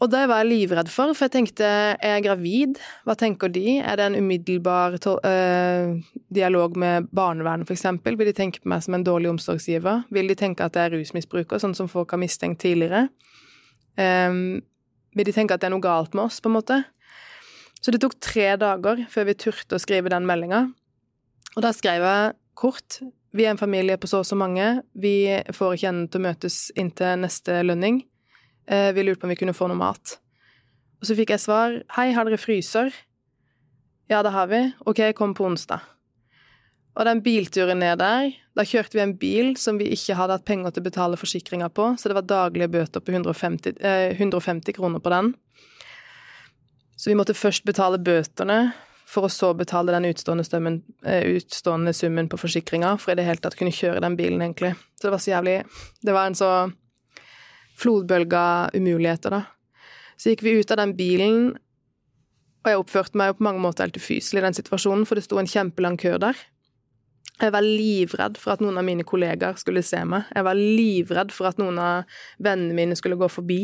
Og det var jeg livredd for, for jeg tenkte er jeg gravid? Hva tenker de? Er det en umiddelbar øh, dialog med barnevernet, eksempel? Vil de tenke på meg som en dårlig omsorgsgiver? Vil de tenke at jeg er rusmisbruker, sånn som folk har mistenkt tidligere? Um, vil de tenke at det er noe galt med oss, på en måte? Så det tok tre dager før vi turte å skrive den meldinga. Og da skrev jeg kort Vi er en familie på så og så mange. Vi får ikke enden til å møtes inntil neste lønning. Eh, vi lurte på om vi kunne få noe mat. Og så fikk jeg svar. Hei, har dere fryser? Ja, det har vi. Ok, kom på onsdag. Og den bilturen ned der, da kjørte vi en bil som vi ikke hadde hatt penger til å betale forsikringa på, så det var daglige bøter på 150, eh, 150 kroner på den. Så vi måtte først betale bøtene, for å så betale den utstående, stummen, eh, utstående summen på forsikringa, for i det hele tatt kunne kjøre den bilen, egentlig. Så det var så jævlig Det var en så flodbølge av umuligheter, da. Så gikk vi ut av den bilen, og jeg oppførte meg jo på mange måter helt ufyselig i den situasjonen, for det sto en kjempelang kø der. Jeg var livredd for at noen av mine kollegaer skulle se meg. Jeg var livredd for at noen av vennene mine skulle gå forbi.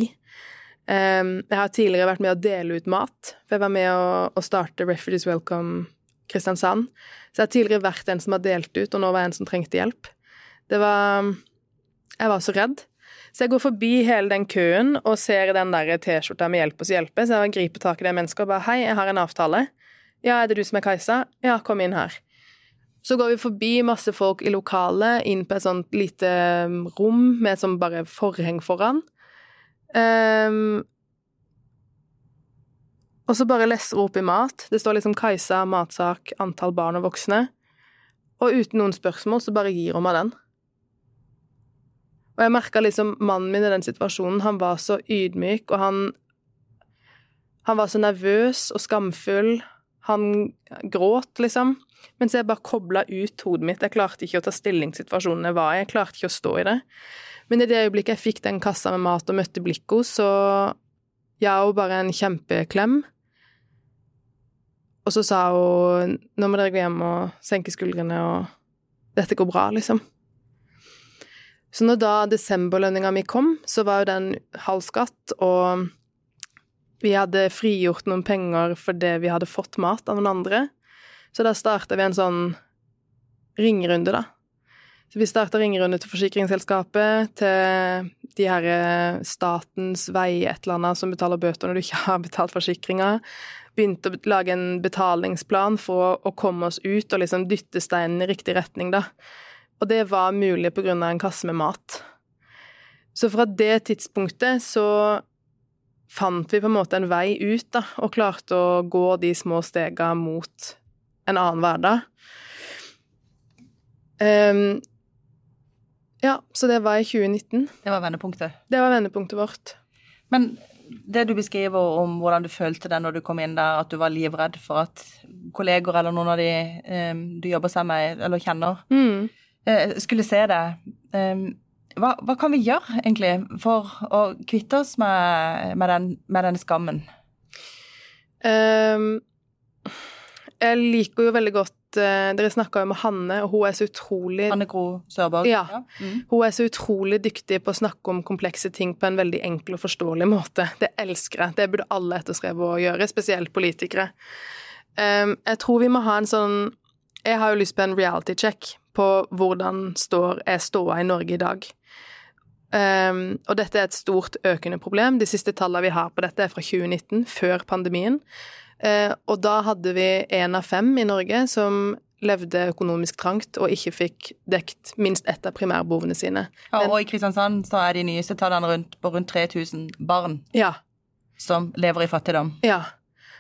Um, jeg har tidligere vært med å dele ut mat, for jeg var med å starte Refugees Welcome Kristiansand. Så jeg har tidligere vært en som har delt ut, og nå var jeg en som trengte hjelp. Det var Jeg var så redd. Så jeg går forbi hele den køen og ser den der T-skjorta med 'Hjelp oss hjelpe', så jeg griper tak i det mennesket og bare 'Hei, jeg har en avtale'. 'Ja, er det du som er Kajsa?' 'Ja, kom inn her'. Så går vi forbi masse folk i lokalet, inn på et sånt lite rom med et sånt bare forheng foran. Um, og så bare lesser opp i mat. Det står liksom Kajsa, matsak, antall barn og voksne. Og uten noen spørsmål så bare gir hun meg den. Og jeg merka liksom mannen min i den situasjonen, han var så ydmyk, og han Han var så nervøs og skamfull. Han gråt, liksom. Mens jeg bare kobla ut hodet mitt. Jeg klarte ikke å ta stilling til situasjonen jeg var i. Jeg klarte ikke å stå i det. Men i det øyeblikket jeg fikk den kassa med mat og møtte blikket hos, så ga hun bare en kjempeklem. Og så sa hun nå må dere gå hjem og senke skuldrene, og dette går bra, liksom. Så når da desemberlønninga mi kom, så var jo den halv skatt, og vi hadde frigjort noen penger fordi vi hadde fått mat av noen andre. Så da starta vi en sånn ringerunde, da. Så vi starta ringerunde til forsikringsselskapet, til de her statens vei et eller annet som betaler bøter når du ikke har betalt forsikringa. Begynte å lage en betalingsplan for å komme oss ut og liksom dytte steinen i riktig retning, da. Og det var mulig av en kasse med mat. Så fra det tidspunktet så fant vi på en måte en vei ut, da, og klarte å gå de små stega mot en annen hverdag. Um, ja, så det var i 2019. Det var vendepunktet. Det var vendepunktet vårt. Men det du beskriver om hvordan du følte det når du kom inn der, at du var livredd for at kolleger eller noen av de um, du jobber sammen med eller kjenner, Mm. Uh, skulle se det. Um, hva, hva, kan vi gjøre egentlig for å kvitte oss med, med, den, med denne skammen? Um, jeg liker jo veldig godt uh, Dere snakka jo med Hanne, og hun er så utrolig Hanne Gro Sørborg? Ja. Mm. Hun er så utrolig dyktig på å snakke om komplekse ting på en veldig enkel og forståelig måte. Det elsker jeg. Det burde alle etterstrebe å gjøre, spesielt politikere. Um, jeg tror vi må ha en sånn Jeg har jo lyst på en reality check på hvordan står, er ståa i Norge i dag. Um, og dette er et stort økende problem. De siste tallene vi har på dette, er fra 2019, før pandemien. Uh, og da hadde vi én av fem i Norge som levde økonomisk trangt og ikke fikk dekt minst ett av primærbehovene sine. Ja, og i Kristiansand så er de nyeste tallene rundt, på rundt 3000 barn Ja, som lever i fattigdom. ja.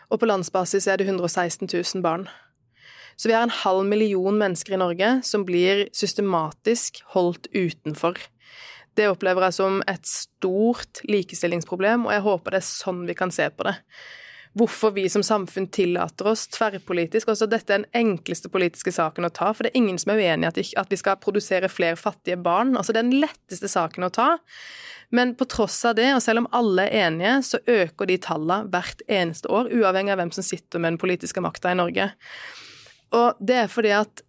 Og på landsbasis er det 116 000 barn. Så vi har en halv million mennesker i Norge som blir systematisk holdt utenfor. Det opplever jeg som et stort likestillingsproblem, og jeg håper det er sånn vi kan se på det. Hvorfor vi som samfunn tillater oss tverrpolitisk altså Dette er den enkleste politiske saken å ta, for det er ingen som er uenig i at, vi skal produsere flere fattige barn. Altså Det er den letteste saken å ta. Men på tross av det, og selv om alle er enige, så øker de tallene hvert eneste år, uavhengig av hvem som sitter med den politiske makta i Norge. Og det er fordi at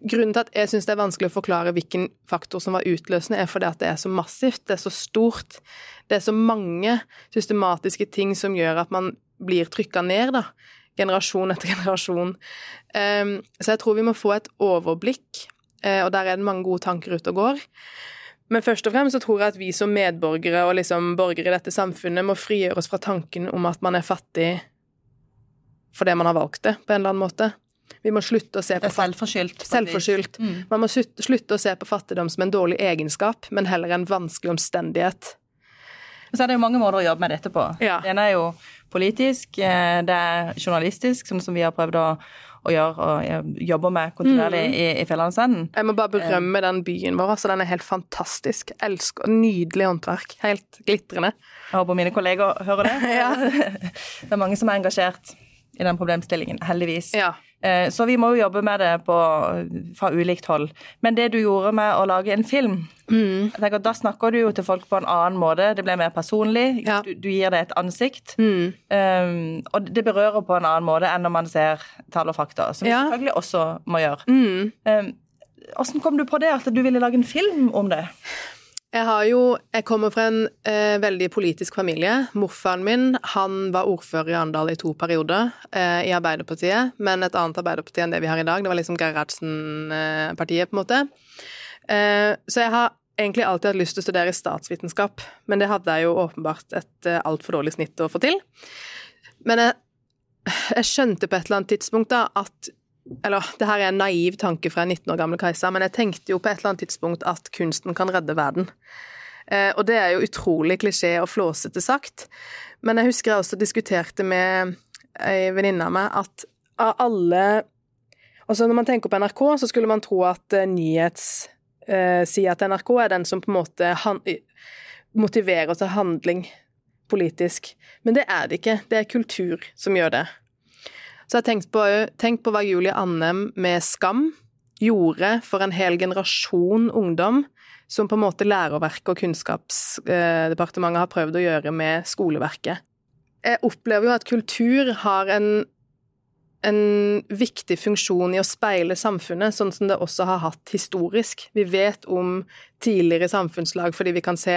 Grunnen til at jeg syns det er vanskelig å forklare hvilken faktor som var utløsende, er fordi at det er så massivt, det er så stort. Det er så mange systematiske ting som gjør at man blir trykka ned, da. Generasjon etter generasjon. Um, så jeg tror vi må få et overblikk, uh, og der er det mange gode tanker ute og går. Men først og fremst så tror jeg at vi som medborgere og liksom borgere i dette samfunnet må frigjøre oss fra tanken om at man er fattig fordi man har valgt det, på en eller annen måte. Vi må slutte å se Det på er selvforskyldt. Selvforskyldt. Mm. Man må slutte, å se på fattigdom som en dårlig egenskap, men heller en vanskelig omstendighet. Så er det jo mange måter å jobbe med dette på. Ja. Det ene er jo politisk, eh, det er journalistisk, sånn som vi har prøvd å, å gjøre og eh, jobber med kontinuerlig Mm. i, i Fjellandsenden. Jeg må bare berømme den byen vår, altså den er helt fantastisk. Elsker Nydelig håndverk. Helt glitrende. Jeg håper mine kolleger hører det. Ja. det er mange som er engasjert i den problemstillingen, heldigvis. Ja. Eh, Så vi må jo jobbe med det på, fra ulikt hold. Men det du gjorde med å lage en film, Mm. tenker, da snakker du jo til folk på en annen måte. Det blir mer personlig. Ja. Du, du gir det et ansikt. Mm. Um, og det berører på en annen måte enn når man ser tall og fakta, som vi Ja. selvfølgelig også må gjøre. Mm. Um, Hvordan kom du på det, at du ville lage en film om det? Jeg har jo Jeg kommer fra en eh, veldig politisk familie. Morfaren min han var ordfører i Arendal i to perioder eh, i Arbeiderpartiet, men et annet Arbeiderparti enn det vi har i dag. Det var liksom Gerhardsen-partiet, på en måte. Eh, så jeg har egentlig alltid hatt lyst til å studere statsvitenskap, men det hadde jeg jo åpenbart et eh, altfor dårlig snitt å få til. Men jeg, jeg skjønte på et eller annet tidspunkt da at eller det her er en naiv tanke fra en 19 år gammel Kajsa, men jeg tenkte jo på et eller annet tidspunkt at kunsten kan redde verden. Eh, og det er jo utrolig klisjé og flåsete sagt, men jeg husker jeg også diskuterte med ei venninne av meg at av alle Altså når man tenker på NRK, så skulle man tro at uh, nyhetssida til NRK er den som på en måte han, motiverer til handling politisk. Men det er det ikke. Det er kultur som gjør det. Så jeg har tenkt på, tenkt på hva Julie Annem med Skam gjorde for en hel generasjon ungdom, som på en måte Læreverket og Kunnskapsdepartementet har prøvd å gjøre med skoleverket. Jeg opplever jo at kultur har en, en viktig funksjon i å speile samfunnet, sånn som det også har hatt historisk. Vi vet om tidligere samfunnslag fordi vi kan se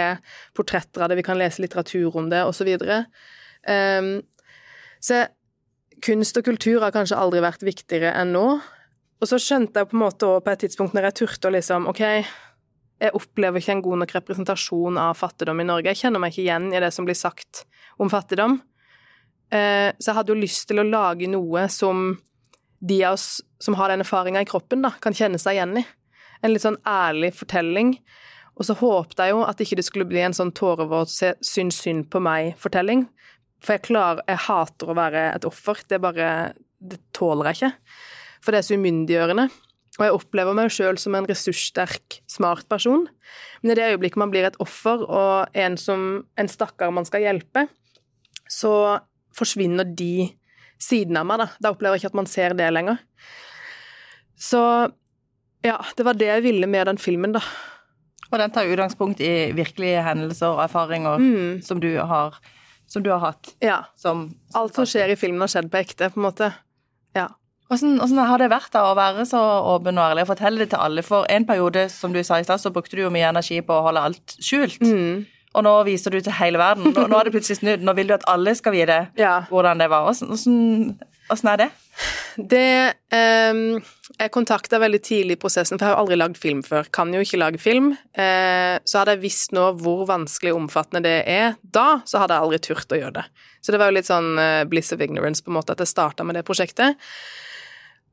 portretter av det, vi kan lese litteratur om det, osv. Um, så kunst og kultur har kanskje aldri vært viktigere enn nå. Og så skjønte jeg på en måte også på et tidspunkt når jeg turte å liksom OK, jeg opplever ikke en god nok representasjon av fattigdom i Norge. Jeg kjenner meg ikke igjen i det som blir sagt om fattigdom. Eh, så jeg hadde jo lyst til å lage noe som de av oss som har den erfaringa i kroppen, da, kan kjenne seg igjen i. En litt sånn ærlig fortelling. Og så håpte jeg jo at ikke det skulle bli en sånn tårevåt syns synd på meg-fortelling. For jeg klarer Jeg hater å være et offer. Det bare Det tåler jeg ikke. For det er så umyndiggjørende. Og jeg opplever meg sjøl som en ressurssterk, smart person. Men i det øyeblikket man blir et offer og en som en stakkar man skal hjelpe, så forsvinner de sidene av meg, da. Da opplever jeg ikke at man ser det lenger. Så ja, det var det jeg ville med den filmen, da. Og den tar utgangspunkt i virkelige hendelser og erfaringer Mm. som, du har, som du har hatt. Ja. Som, Alt som skjer i filmen, har skjedd på ekte, på en måte. Ja. Hvordan, hvordan har det vært da å være så åpen og ærlig og fortelle det til alle? For en periode, som du sa i stad, så brukte du jo mye energi på å holde alt skjult. Mm. Og nå viser du til hele verden. Nå, nå er det plutselig snudd. Nå vil du at alle skal vite ja. hvordan det var. Hvordan, hvordan er det? Det ehm, Jeg kontakta veldig tidlig i prosessen, for jeg har aldri lagd film før. Kan jo ikke lage film. Eh, så hadde jeg visst nå hvor vanskelig og omfattende det er da, så hadde jeg aldri turt å gjøre det. Så det var jo litt sånn eh, bliss of ignorance, på en måte, at jeg starta med det prosjektet.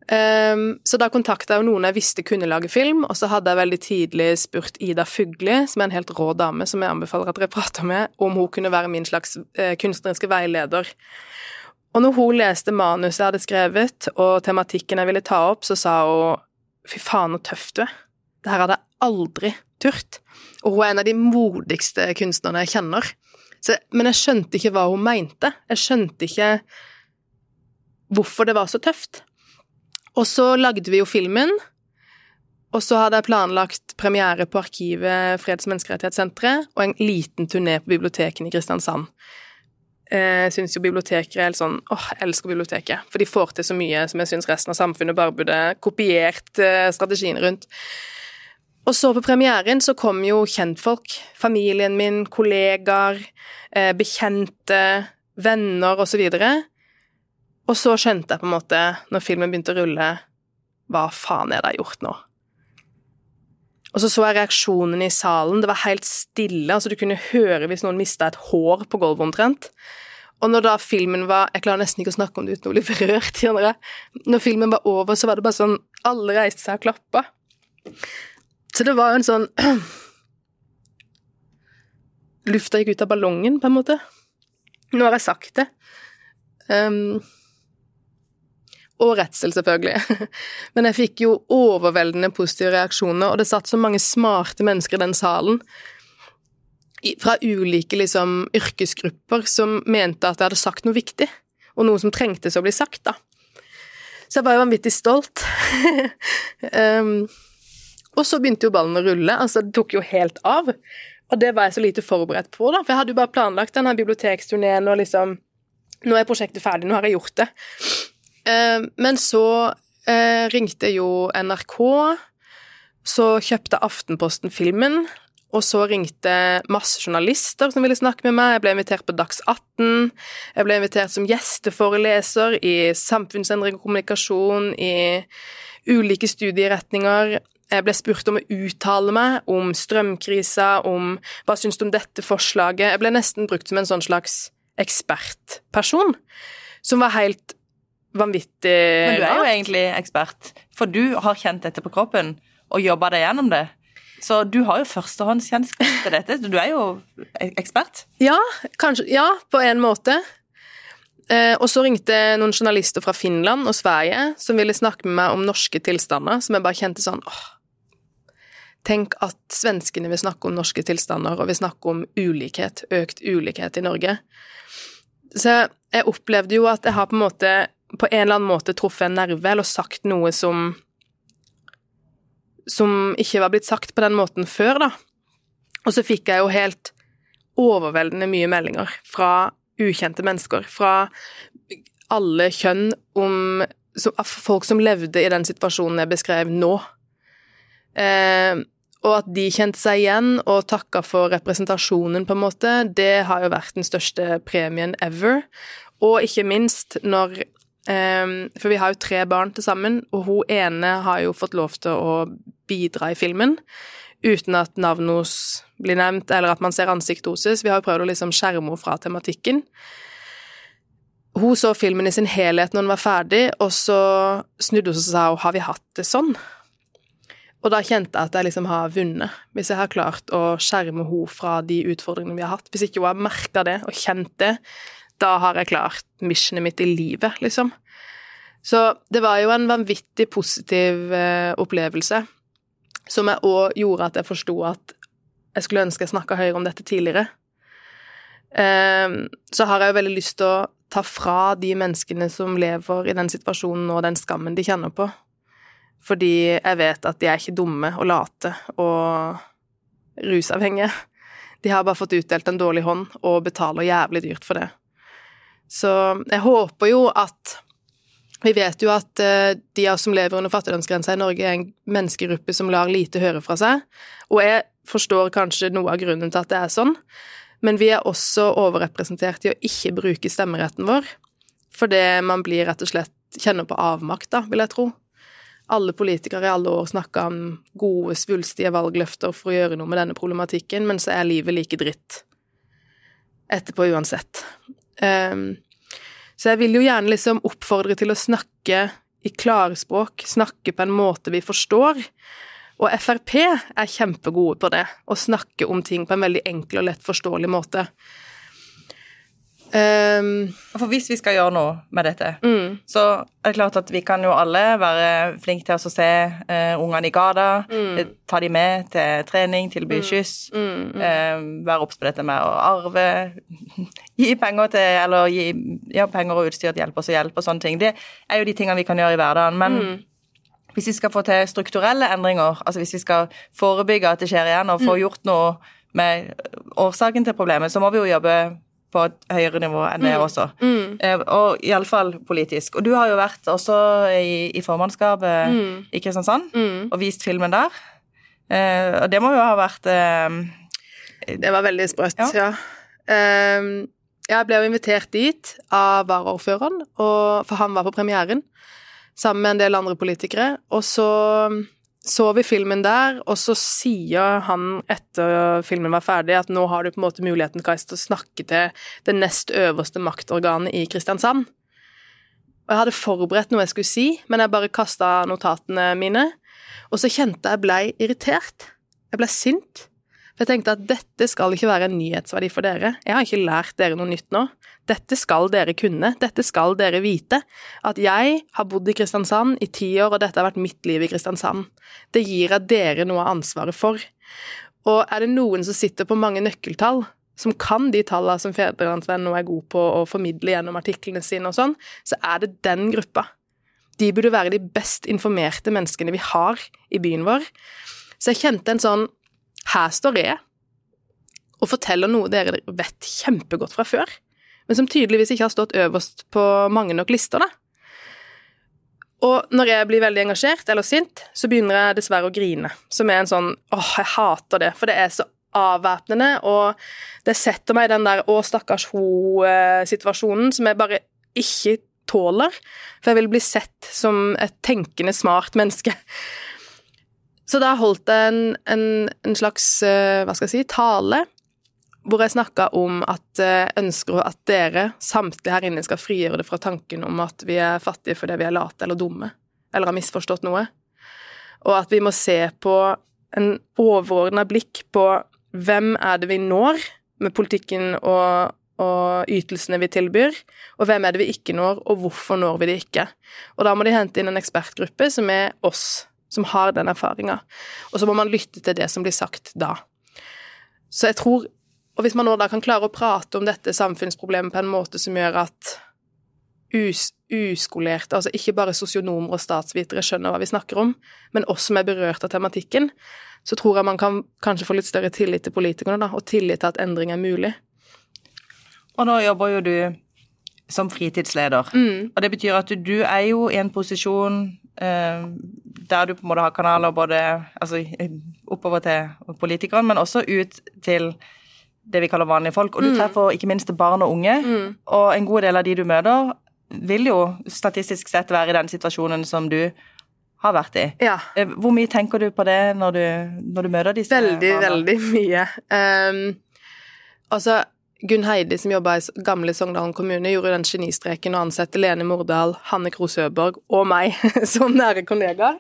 Um, så da kontakta jeg jo noen jeg visste kunne lage film, og så hadde jeg veldig tidlig spurt Ida Fugli, som er en helt rå dame, som jeg anbefaler at dere prater med, om hun kunne være min slags uh, kunstneriske veileder. Og når hun leste manuset jeg hadde skrevet, og tematikken jeg ville ta opp, så sa hun fy faen, så tøff du er. Det her hadde jeg aldri turt. Og hun er en av de modigste kunstnerne jeg kjenner. Så, men jeg skjønte ikke hva hun mente. Jeg skjønte ikke hvorfor det var så tøft. Og så lagde vi jo filmen, og så hadde jeg planlagt premiere på Arkivet Freds- og menneskerettighetssenteret og en liten turné på bibliotekene i Kristiansand. Eh, syns jo biblioteker er sånn åh, jeg elsker biblioteket. For de får til så mye som jeg syns resten av samfunnet bare burde kopiert eh, strategien rundt. Og så på premieren så kom jo kjentfolk. Familien min, kollegaer, eh, bekjente, venner osv. Og så skjønte jeg på en måte, når filmen begynte å rulle, hva faen er det jeg har gjort nå? Og så så jeg reaksjonen i salen. Det var helt stille. altså Du kunne høre hvis noen mista et hår på gulvet omtrent. Og når da filmen var Jeg klarer nesten ikke å snakke om det uten å bli berørt. jeg. Når filmen var over, så var det bare sånn Alle reiste seg og klappa. Så det var jo en sånn Lufta gikk ut av ballongen, på en måte. Nå har jeg sagt det. Um, og redsel, selvfølgelig. Men jeg fikk jo overveldende positive reaksjoner, og det satt så mange smarte mennesker i den salen fra ulike liksom, yrkesgrupper som mente at jeg hadde sagt noe viktig, og noe som trengtes å bli sagt, da. Så jeg var jo vanvittig stolt. um, og så begynte jo ballen å rulle, altså det tok jo helt av. Og det var jeg så lite forberedt på, da, for jeg hadde jo bare planlagt denne biblioteksturneen og liksom Nå er prosjektet ferdig, nå har jeg gjort det. Eh, men så eh, ringte jo NRK, så kjøpte Aftenposten filmen, og så ringte masse journalister som ville snakke med meg. Jeg ble invitert på Dags 18. Jeg ble invitert som gjesteforeleser i samfunnsendring og kommunikasjon, i ulike studieretninger. Jeg ble spurt om å uttale meg om strømkrisa, om hva syns du om dette forslaget? Jeg ble nesten brukt som en sånn slags ekspertperson, som var helt vanvittig Men du er jo egentlig ekspert, for du har kjent dette på kroppen og jobba deg gjennom det. Så du har jo førstehåndskjennskap til dette. Du er jo ekspert. Ja, kanskje Ja, på en måte. Eh, og så ringte noen journalister fra Finland og Sverige som ville snakke med meg om norske tilstander, som jeg bare kjente sånn åh, Tenk at svenskene vil snakke om norske tilstander, og vil snakke om ulikhet, økt ulikhet i Norge. Så jeg opplevde jo at jeg har på en måte på en eller annen måte truffet en nerve, eller sagt noe som som ikke var blitt sagt på den måten før, da. Og så fikk jeg jo helt overveldende mye meldinger fra ukjente mennesker, fra alle kjønn, om som, folk som levde i den situasjonen jeg beskrev nå. Eh, og at de kjente seg igjen og takka for representasjonen, på en måte, det har jo vært den største premien ever. Og ikke minst når For vi har jo tre barn til sammen, og hun ene har jo fått lov til å bidra i filmen uten at navnet hennes blir nevnt, eller at man ser ansiktet hennes. Vi har jo prøvd å liksom skjerme henne fra tematikken. Hun så filmen i sin helhet når den var ferdig, og så snudde hun seg og sa har vi hatt det sånn? Og da kjente jeg at jeg liksom har vunnet, hvis jeg har klart å skjerme henne fra de utfordringene vi har hatt. Hvis ikke hun har merka det og kjent det, da har jeg klart missionet mitt i livet, liksom. Så det var jo en vanvittig positiv eh, opplevelse, som jeg òg gjorde at jeg forsto at jeg skulle ønske jeg snakka høyere om dette tidligere. Eh, så har jeg jo veldig lyst til å ta fra de menneskene som lever i den situasjonen og den skammen de kjenner på. Fordi jeg vet at de er ikke dumme og late og rusavhengige. De har bare fått utdelt en dårlig hånd og betaler jævlig dyrt for det. Så jeg håper jo at Vi vet jo at eh, de av oss som lever under fattigdomsgrensa i Norge, er en menneskegruppe som lar lite høre fra seg. Og jeg forstår kanskje noe av grunnen til at det er sånn, men vi er også overrepresentert i å ikke bruke stemmeretten vår, fordi man blir rett og slett kjenner på avmakt, da, vil jeg tro. Alle politikere i alle år snakka om gode, svulstige valgløfter for å gjøre noe med denne problematikken, men så er livet like dritt etterpå uansett. Um, så jeg vil jo gjerne liksom oppfordre til å snakke i klarspråk, snakke på en måte vi forstår. Og Frp er kjempegode på det, å snakke om ting på en veldig enkel og lett forståelig måte. Um, For hvis vi skal gjøre noe med dette, mm, så er det klart at vi kan jo alle være flinke til å se uh, ungene i gata, Mm. eh, ta de med til trening, tilby mm, mm. uh, være obs på dette med å arve, gi penger til Eller gi ja, penger og utstyr til hjelp og så hjelp og sånne ting. Det er jo de tingene vi kan gjøre i hverdagen. Men Mm. hvis vi skal få til strukturelle endringer, altså hvis vi skal forebygge at det skjer igjen, og få gjort noe med årsaken til problemet, så må vi jo jobbe på et høyere nivå enn det også. Mm. Eh, Og iallfall politisk. Og du har jo vært også i, i formannskapet Mm. i Kristiansand Mm. og vist filmen der. Eh, og det må jo ha vært eh, Det var veldig sprøtt, Ja. ja. Ehm, jeg ble jo invitert dit av varaordføreren, for han var på premieren, sammen med en del andre politikere. Og så så vi filmen der, og så sier han etter filmen var ferdig, at nå har du på en måte muligheten Kais, til å snakke til det nest øverste maktorganet i Kristiansand. Og jeg hadde forberedt noe jeg skulle si, men jeg bare kasta notatene mine. Og så kjente jeg blei irritert. Jeg blei sint. Jeg tenkte at dette skal ikke være en nyhetsverdi for dere. Jeg har ikke lært dere noe nytt nå. Dette skal dere kunne. Dette skal dere vite. At jeg har bodd i Kristiansand i ti år, og dette har vært mitt liv i Kristiansand. Det gir jeg dere noe av ansvaret for. Og er det noen som sitter på mange nøkkeltall, som kan de tallene som Fedrelandsvennen nå er god på å formidle gjennom artiklene sine og sånn, så er det den gruppa. De burde være de best informerte menneskene vi har i byen vår. Så jeg kjente en sånn Her står jeg og forteller noe dere vet kjempegodt fra før, men som tydeligvis ikke har stått øverst på mange nok lister, da. Og når jeg blir veldig engasjert eller sint, så begynner jeg dessverre å grine, som er en sånn åh, jeg hater det, for det er så avvæpnende, og det setter meg i den der å, stakkars ho-situasjonen som jeg bare ikke tåler, for jeg vil bli sett som et tenkende, smart menneske. Så da holdt jeg en, en, en slags, eh, hva skal jeg si, tale, hvor jeg snakka om at jeg ønsker at dere, samtlige her inne, skal frigjøre det fra tanken om at vi er fattige fordi vi er late eller dumme, eller har misforstått noe, og at vi må se på en overordna blikk på hvem er det vi når med politikken og, og ytelsene vi tilbyr, og hvem er det vi ikke når, og hvorfor når vi det ikke. Og da må de hente inn en ekspertgruppe som er oss, som har den erfaringa. Og så må man lytte til det som blir sagt da. Så jeg tror Og hvis man nå da kan klare å prate om dette samfunnsproblemet på en måte som gjør at us, uskolerte, altså ikke bare sosionomer og statsvitere skjønner hva vi snakker om, men oss som er berørt av tematikken, så tror jeg man kan kanskje få litt større tillit til politikerne, da, og tillit til at endring er mulig. Og nå jobber jo du som fritidsleder. Mm. Og det betyr at du, du er jo i en posisjon der du på en måte har kanaler både altså, oppover til politikerne, men også ut til det vi kaller vanlige folk. Og du treffer ikke minst barn og unge. Mm. Og en god del av de du møter, vil jo statistisk sett være i den situasjonen som du har vært i. Ja. Eh, Hvor mye tenker du på det når du, når du møter disse Veldig, barna? veldig mye. Um, altså, Gunn Heidi, som jobba i gamle Sogndalen kommune, gjorde den genistreken å ansette Lene Mordal, Hanne Kroh Søberg og meg som nære kollegaer.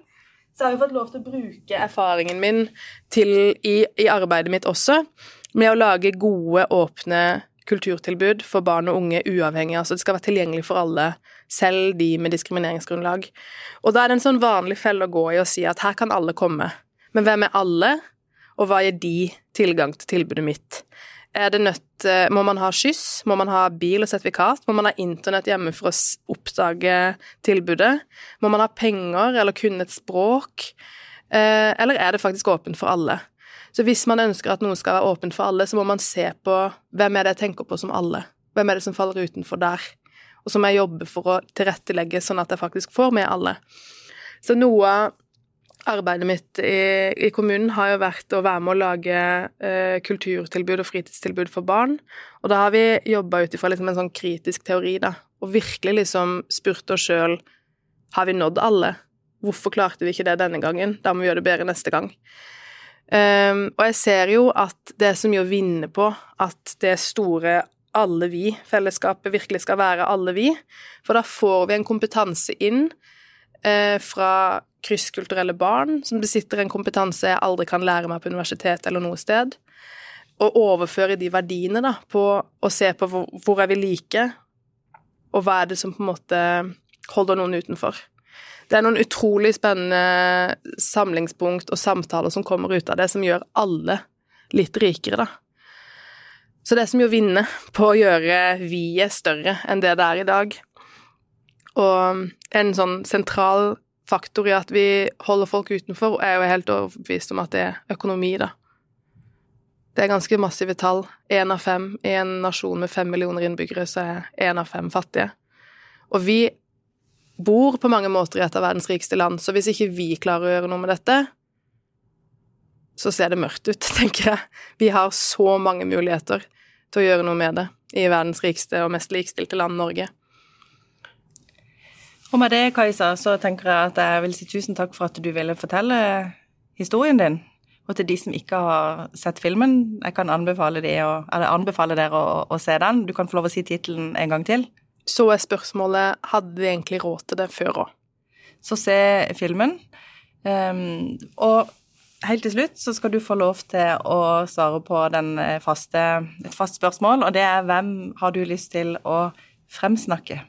Så har jeg fått lov til å bruke erfaringen min til, i, i arbeidet mitt også, med å lage gode, åpne kulturtilbud for barn og unge uavhengig. Altså det skal være tilgjengelig for alle, selv de med diskrimineringsgrunnlag. Og da er det en sånn vanlig felle å gå i å si at her kan alle komme. Men hvem er alle, og hva gir de tilgang til tilbudet mitt? Er det nødt Må man ha skyss? Må man ha bil og sertifikat? Må man ha internett hjemme for å oppdage tilbudet? Må man ha penger eller kunne et språk? Eh, eller er det faktisk åpent for alle? Så hvis man ønsker at noe skal være åpent for alle, så må man se på hvem er det jeg tenker på som alle? Hvem er det som faller utenfor der? Og så må jeg jobbe for å tilrettelegge sånn at jeg faktisk får med alle. Så noe arbeidet mitt i, i, kommunen har jo vært å være med å lage eh, kulturtilbud og fritidstilbud for barn. Og da har vi jobba ut ifra liksom en sånn kritisk teori, da, og virkelig liksom spurt oss sjøl har vi nådd alle. Hvorfor klarte vi ikke det denne gangen? Da må vi gjøre det bedre neste gang. Um, og jeg ser jo at det er så mye å vinne på at det store alle vi, fellesskapet, virkelig skal være alle vi. For da får vi en kompetanse inn eh, fra krysskulturelle barn som besitter en kompetanse jeg aldri kan lære meg på universitet eller noe sted. Og overføre de verdiene da, på å se på hvor, hvor er vi like, og hva er det som på en måte holder noen utenfor det er noen utrolig spennende samlingspunkt og samtaler som kommer ut av det, som gjør alle litt rikere, da. Så det er så mye å vinne på å gjøre vi-et større enn det det er i dag. Og en sånn sentral faktor i at vi holder folk utenfor, er jo helt overbevist om at det er økonomi, da. Det er ganske massive tall. Én av fem i en nasjon med fem millioner innbyggere, så er én av fem fattige. Og vi bor på mange måter i et av verdens rikeste land, så hvis ikke vi klarer å gjøre noe med dette, så ser det mørkt ut, tenker jeg. Vi har så mange muligheter til å gjøre noe med det i verdens rikeste og mest likestilte land, Norge. Og med det, Kajsa, så tenker jeg at jeg vil si tusen takk for at du ville fortelle historien din. Og til de som ikke har sett filmen, jeg kan anbefale, de å, anbefale dere å, å, se den. Du kan få lov å si tittelen en gang til. Så er spørsmålet hadde vi egentlig råd til det før òg. Så se filmen. Um, og helt til slutt så skal du få lov til å svare på eh, faste, et fast spørsmål, og det er hvem har du lyst til å fremsnakke?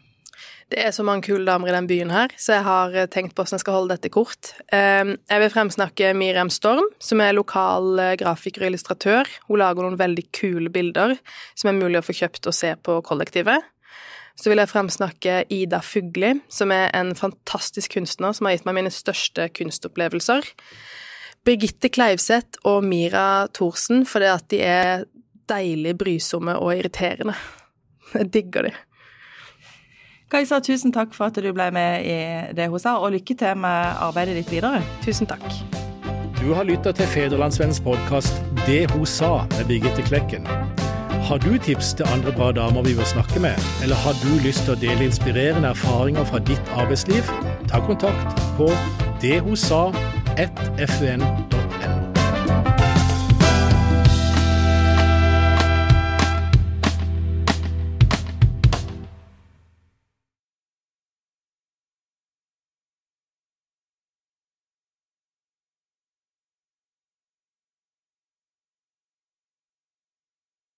Det er så mange kule damer i den byen her, så jeg har eh, tenkt på hvordan jeg skal holde dette kort. Ehm, jeg vil fremsnakke Miriam Storm, som er lokal eh, grafiker og illustratør. Hun lager noen veldig kule bilder som er mulig å få kjøpt og se på kollektivet så vil jeg fremsnakke Ida Fugli, som er en fantastisk kunstner som har gitt meg mine største kunstopplevelser. Birgitte Kleivseth og Mira Thorsen, fordi at de er deilig brysomme og irriterende. Jeg digger de. Kajsa, tusen takk for at du ble med i det hun sa, og lykke til med arbeidet ditt videre. Tusen takk. Du har lytta til Federlandsvennens podkast Det hun sa med Birgitte Klekken. Har du tips til andre bra damer vi bør snakke med, eller har du lyst til å dele inspirerende erfaringer fra ditt arbeidsliv? Ta kontakt på dethosa1fun.no.